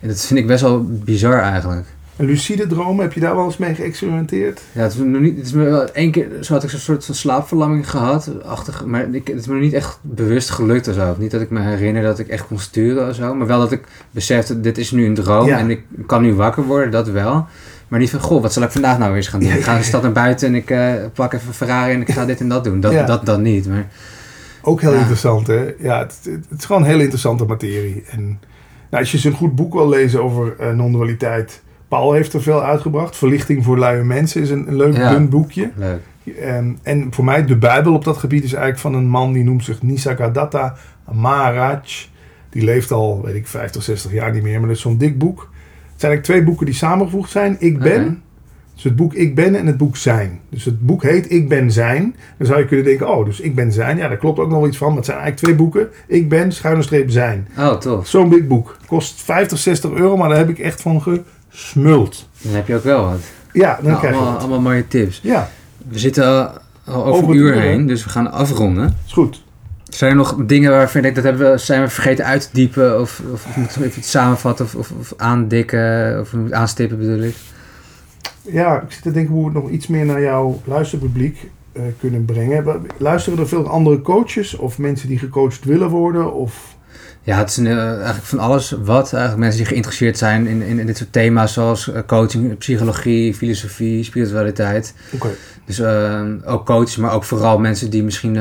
En dat vind ik best wel bizar eigenlijk. En lucide dromen, heb je daar wel eens mee geëxperimenteerd? Ja, het is, nog niet, het is me wel één keer, zo had ik zo'n soort van slaapverlamming gehad. Achtig, maar ik, het is me nog niet echt bewust gelukt of zo. Niet dat ik me herinner dat ik echt kon sturen of zo. Maar wel dat ik besefte, dit is nu een droom en ik kan nu wakker worden, dat wel. Maar niet van, goh, wat zal ik vandaag nou eens gaan doen? Ik ga de stad naar buiten en ik uh, pak even een Ferrari en ik ga dit en dat doen. Dat, dat, dat niet, maar... Ook heel interessant, hè? Ja, het, het, is gewoon een hele interessante materie. En nou, als je eens een goed boek wil lezen over uh, non-dualiteit... Paul heeft er veel uitgebracht. Verlichting voor luie mensen is een, een leuk dun boekje. Leuk. En, en voor mij de Bijbel op dat gebied is eigenlijk van een man die noemt zich Nisargadatta Maharaj. Die leeft al, weet ik, 50, 60 jaar niet meer, maar dat is zo'n dik boek zijn eigenlijk twee boeken die samengevoegd zijn. Ik ben. Dus het boek Ik ben en het boek Zijn. Dus het boek heet Ik ben Zijn. Dan zou je kunnen denken, oh, dus Ik ben Zijn. Ja, daar klopt ook nog wel iets van. Maar het zijn eigenlijk twee boeken. Ik ben, schuine streep Zijn. Oh, tof. Zo'n big boek. Kost 50, 60 euro, maar daar heb ik echt van gesmuld. Dan heb je ook wel wat. Ja, dan nou, krijg je allemaal, allemaal mooie tips. Ja. We zitten al over, een uur heen, dus we gaan afronden. Is goed. Zijn er nog dingen waarvan ik dat hebben we, zijn we vergeten uit te diepen? Of, of, of moeten we even iets samenvatten of, of, of aandikken of aanstippen bedoel ik? Ja, ik zit te denken hoe we het nog iets meer naar jouw luisterpubliek uh, kunnen brengen. Luisteren er veel andere coaches of mensen die gecoacht willen worden? Of... Ja, het is een, uh, eigenlijk van alles wat. Eigenlijk mensen die geïnteresseerd zijn in, in, in dit soort thema's zoals uh, coaching, psychologie, filosofie, spiritualiteit. Okay. Dus ook coaches, maar ook vooral mensen die misschien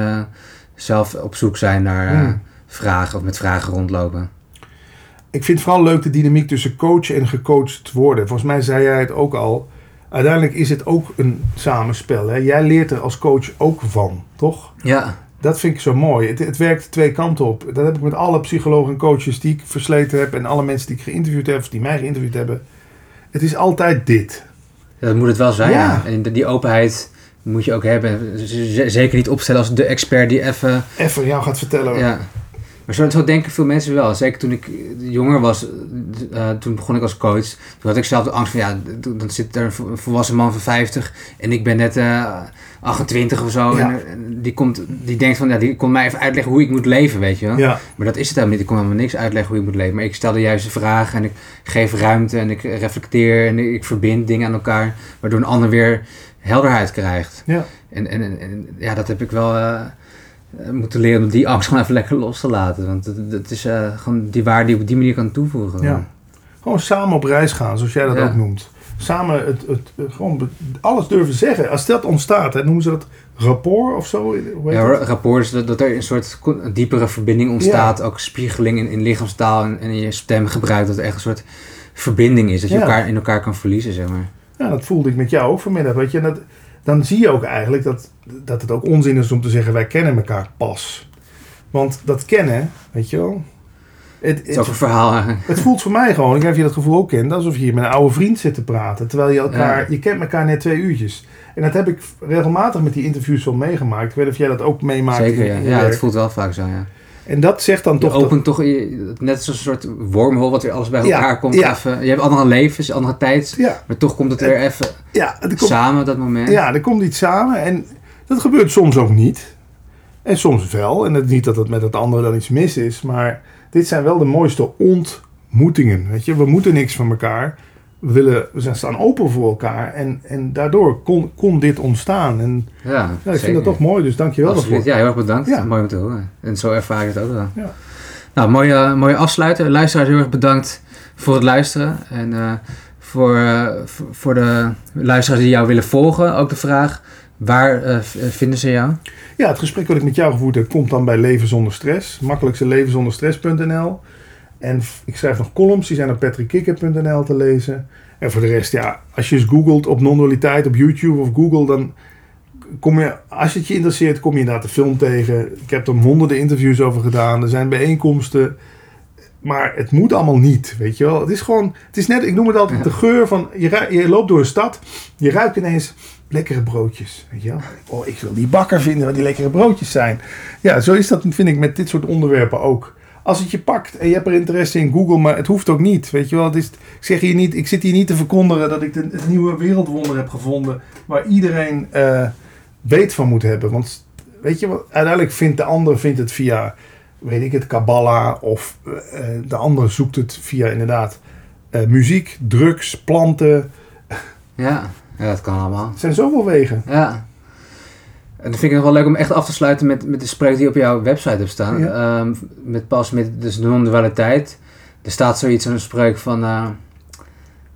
zelf op zoek zijn naar hmm. eh, vragen of met vragen rondlopen. Ik vind vooral leuk de dynamiek tussen coachen en gecoacht worden. Volgens mij zei jij het ook al. Uiteindelijk is het ook een samenspel. Hè? Jij leert er als coach ook van, toch? Ja. Dat vind ik zo mooi. Het, het werkt twee kanten op. Dat heb ik met alle psychologen en coaches die ik versleten heb. En alle mensen die ik geïnterviewd heb, of die mij geïnterviewd hebben. Het is altijd dit. Ja, dat moet het wel zijn. Ja. En die openheid moet je ook hebben. Zeker niet opstellen als de expert die even... Even jou gaat vertellen. Ja. Maar zo, zo, denken veel mensen wel. Zeker toen ik jonger was, uh, toen begon ik als coach. Toen had ik zelf de angst van, ja, dan zit er een volwassen man van 50 en ik ben net uh, 28 of zo. Ja. En die, komt, die denkt van, ja, die kon mij even uitleggen hoe ik moet leven, weet je wel. Ja. Maar dat is het helemaal niet. Ik kon helemaal niks uitleggen hoe je moet leven. Maar ik stel de juiste vragen en ik geef ruimte en ik reflecteer en ik verbind dingen aan elkaar. Waardoor een ander weer helderheid krijgt. Ja. En, en, en, ja, dat heb ik wel uh, moeten leren om die angst gewoon even lekker los te laten. Want het, is uh, gewoon die waarde die op die manier kan toevoegen. Ja. Gewoon samen op reis gaan, zoals jij dat ook noemt. Samen het, het, gewoon alles durven zeggen. Als dat ontstaat, hè, noemen ze dat rapport of zo? ja, rapport is dat, dat, er een soort diepere verbinding ontstaat. Ook spiegeling in, in lichaamstaal en, en in je stemgebruik. Dat er echt een soort verbinding is. Dat je elkaar in elkaar kan verliezen, zeg maar. Ja, dat voelde ik met jou ook vanmiddag. Weet je, en dat, dan zie je ook eigenlijk dat, dat het ook onzin is om te zeggen: wij kennen elkaar pas. Want dat kennen, weet je wel. Het, het is ook een verhaal. Het voelt voor mij gewoon, ik weet of je dat gevoel ook kent, alsof je hier met een oude vriend zit te praten. Terwijl je elkaar, je kent elkaar net twee uurtjes. En dat heb ik regelmatig met die interviews wel meegemaakt. Ik weet of jij dat ook meemaakt. Zeker, ja. ja, het voelt wel vaak zo, ja. En dat zegt dan je toch... opent toch net zo'n soort wormhole wat weer alles bij elkaar komt. Ja. Even, je hebt andere levens, andere tijd. Ja. Maar toch komt het weer even ja, komt, samen, dat moment. Ja, er komt iets samen. En dat gebeurt soms ook niet. En soms wel. En het, niet dat het met het andere dan iets mis is. Maar dit zijn wel de mooiste ontmoetingen. Weet je, we moeten niks van elkaar we, willen, we staan open voor elkaar. En, en daardoor kon, kon dit ontstaan. En ja, ja ik vind dat toch mooi, dus dankjewel Absoluut. Ja, heel erg bedankt. Ja. Mooi om te horen. En zo ervaar ik het ook wel. Ja. Nou, mooie, mooie afsluiten. Luisteraars, heel erg bedankt voor het luisteren. En uh, voor, uh, voor de luisteraars die jou willen volgen, ook de vraag... Waar uh, vinden ze jou? Ja, het gesprek wat ik met jou gevoerd heb komt dan bij Leven Zonder Stress. Makkelijkste levenzonderstress.nl. En ik schrijf nog columns, die zijn op patrickkikker.nl te lezen. En voor de rest, ja, als je eens googelt op non-dualiteit op YouTube of Google, dan kom je, als het je interesseert, kom je inderdaad de film tegen. Ik heb er honderden interviews over gedaan. Er zijn bijeenkomsten. maar het moet allemaal niet, weet je wel. Het is gewoon, het is net, ik noem het altijd de geur van, je, je loopt door een stad, je ruikt ineens lekkere broodjes, weet je wel. Oh, ik wil die bakker vinden waar die lekkere broodjes zijn. Ja, zo is dat, vind ik, met dit soort onderwerpen ook. Als het je pakt en je hebt er interesse in, Google, maar het hoeft ook niet, weet je wel. Het is, ik, zeg hier niet, ik zit hier niet te verkondigen dat ik de, het nieuwe wereldwonder heb gevonden, waar iedereen uh, weet van moet hebben. Want, weet je wat, uiteindelijk vindt de ander vindt het via weet ik het, Kabbalah of uh, de andere zoekt het via inderdaad uh, muziek, drugs, planten. Ja, ja, dat kan allemaal. Er zijn zoveel wegen. Ja. En dan vind ik het wel leuk om echt af te sluiten met, met de spreuk die op jouw website hebt staan. Ja. Um, met pas met dus non-dualiteit. Er staat zoiets, een spreuk van... Uh,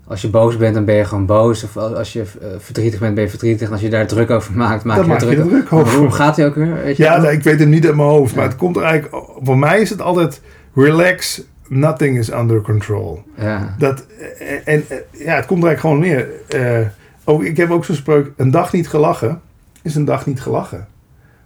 als je boos bent, dan ben je gewoon boos. Of als je uh, verdrietig bent, ben je verdrietig. En als je daar druk over maakt, maak je, maak druk, je druk over. Hoe gaat hij ook weer? Weet je ja, nee, ik weet hem niet uit mijn hoofd. Ja. Maar het komt er eigenlijk... Voor mij is het altijd... Relax, nothing is under control. Ja. Dat, en, en ja, het komt er eigenlijk gewoon neer. Uh, oh, ik heb ook zo'n spreuk. Een dag niet gelachen is een dag niet gelachen.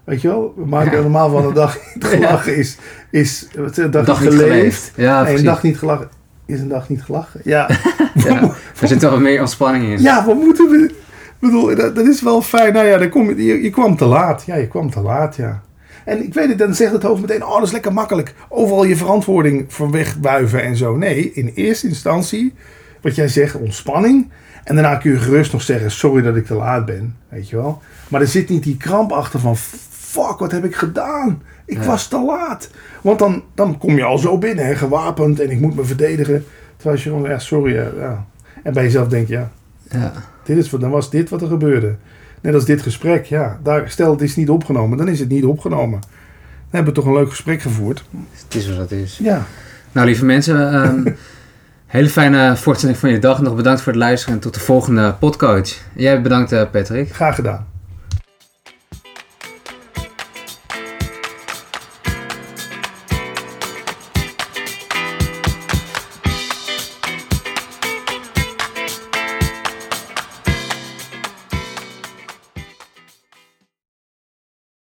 Weet je wel? We maken ja. normaal van een dag niet gelachen is, is een dag, dag niet geleefd. geleefd. Ja, en een dag niet gelachen is een dag niet gelachen. Ja. ja er zit toch meer ontspanning in. Ja, wat moeten we... Ik bedoel, dat, dat, is wel fijn. Nou ja, dan kom je, je, je kwam te laat. Ja, je kwam te laat, ja. En ik weet het, dan zegt het hoofd meteen, oh, dat is lekker makkelijk. Overal je verantwoording voor wegbuiven en zo. Nee, in eerste instantie, wat jij zegt, ontspanning. En daarna kun je gerust nog zeggen, sorry dat ik te laat ben. Weet je wel. Maar er zit niet die kramp achter van, fuck, wat heb ik gedaan? Ik ja. was te laat. Want dan, dan kom je al zo binnen, hè, gewapend en ik moet me verdedigen. Terwijl je gewoon, ja, sorry. Ja. En bij jezelf denk je, ja, ja. Dit is, dan was dit wat er gebeurde. Net als dit gesprek, ja. Daar, stel het is niet opgenomen, dan is het niet opgenomen. Dan hebben we toch een leuk gesprek gevoerd. Het is wat het is. Ja. Nou, lieve mensen, um, hele fijne voortzetting van je dag. Nog bedankt voor het luisteren en tot de volgende podcast. Jij bedankt, uh, Patrick. Graag gedaan.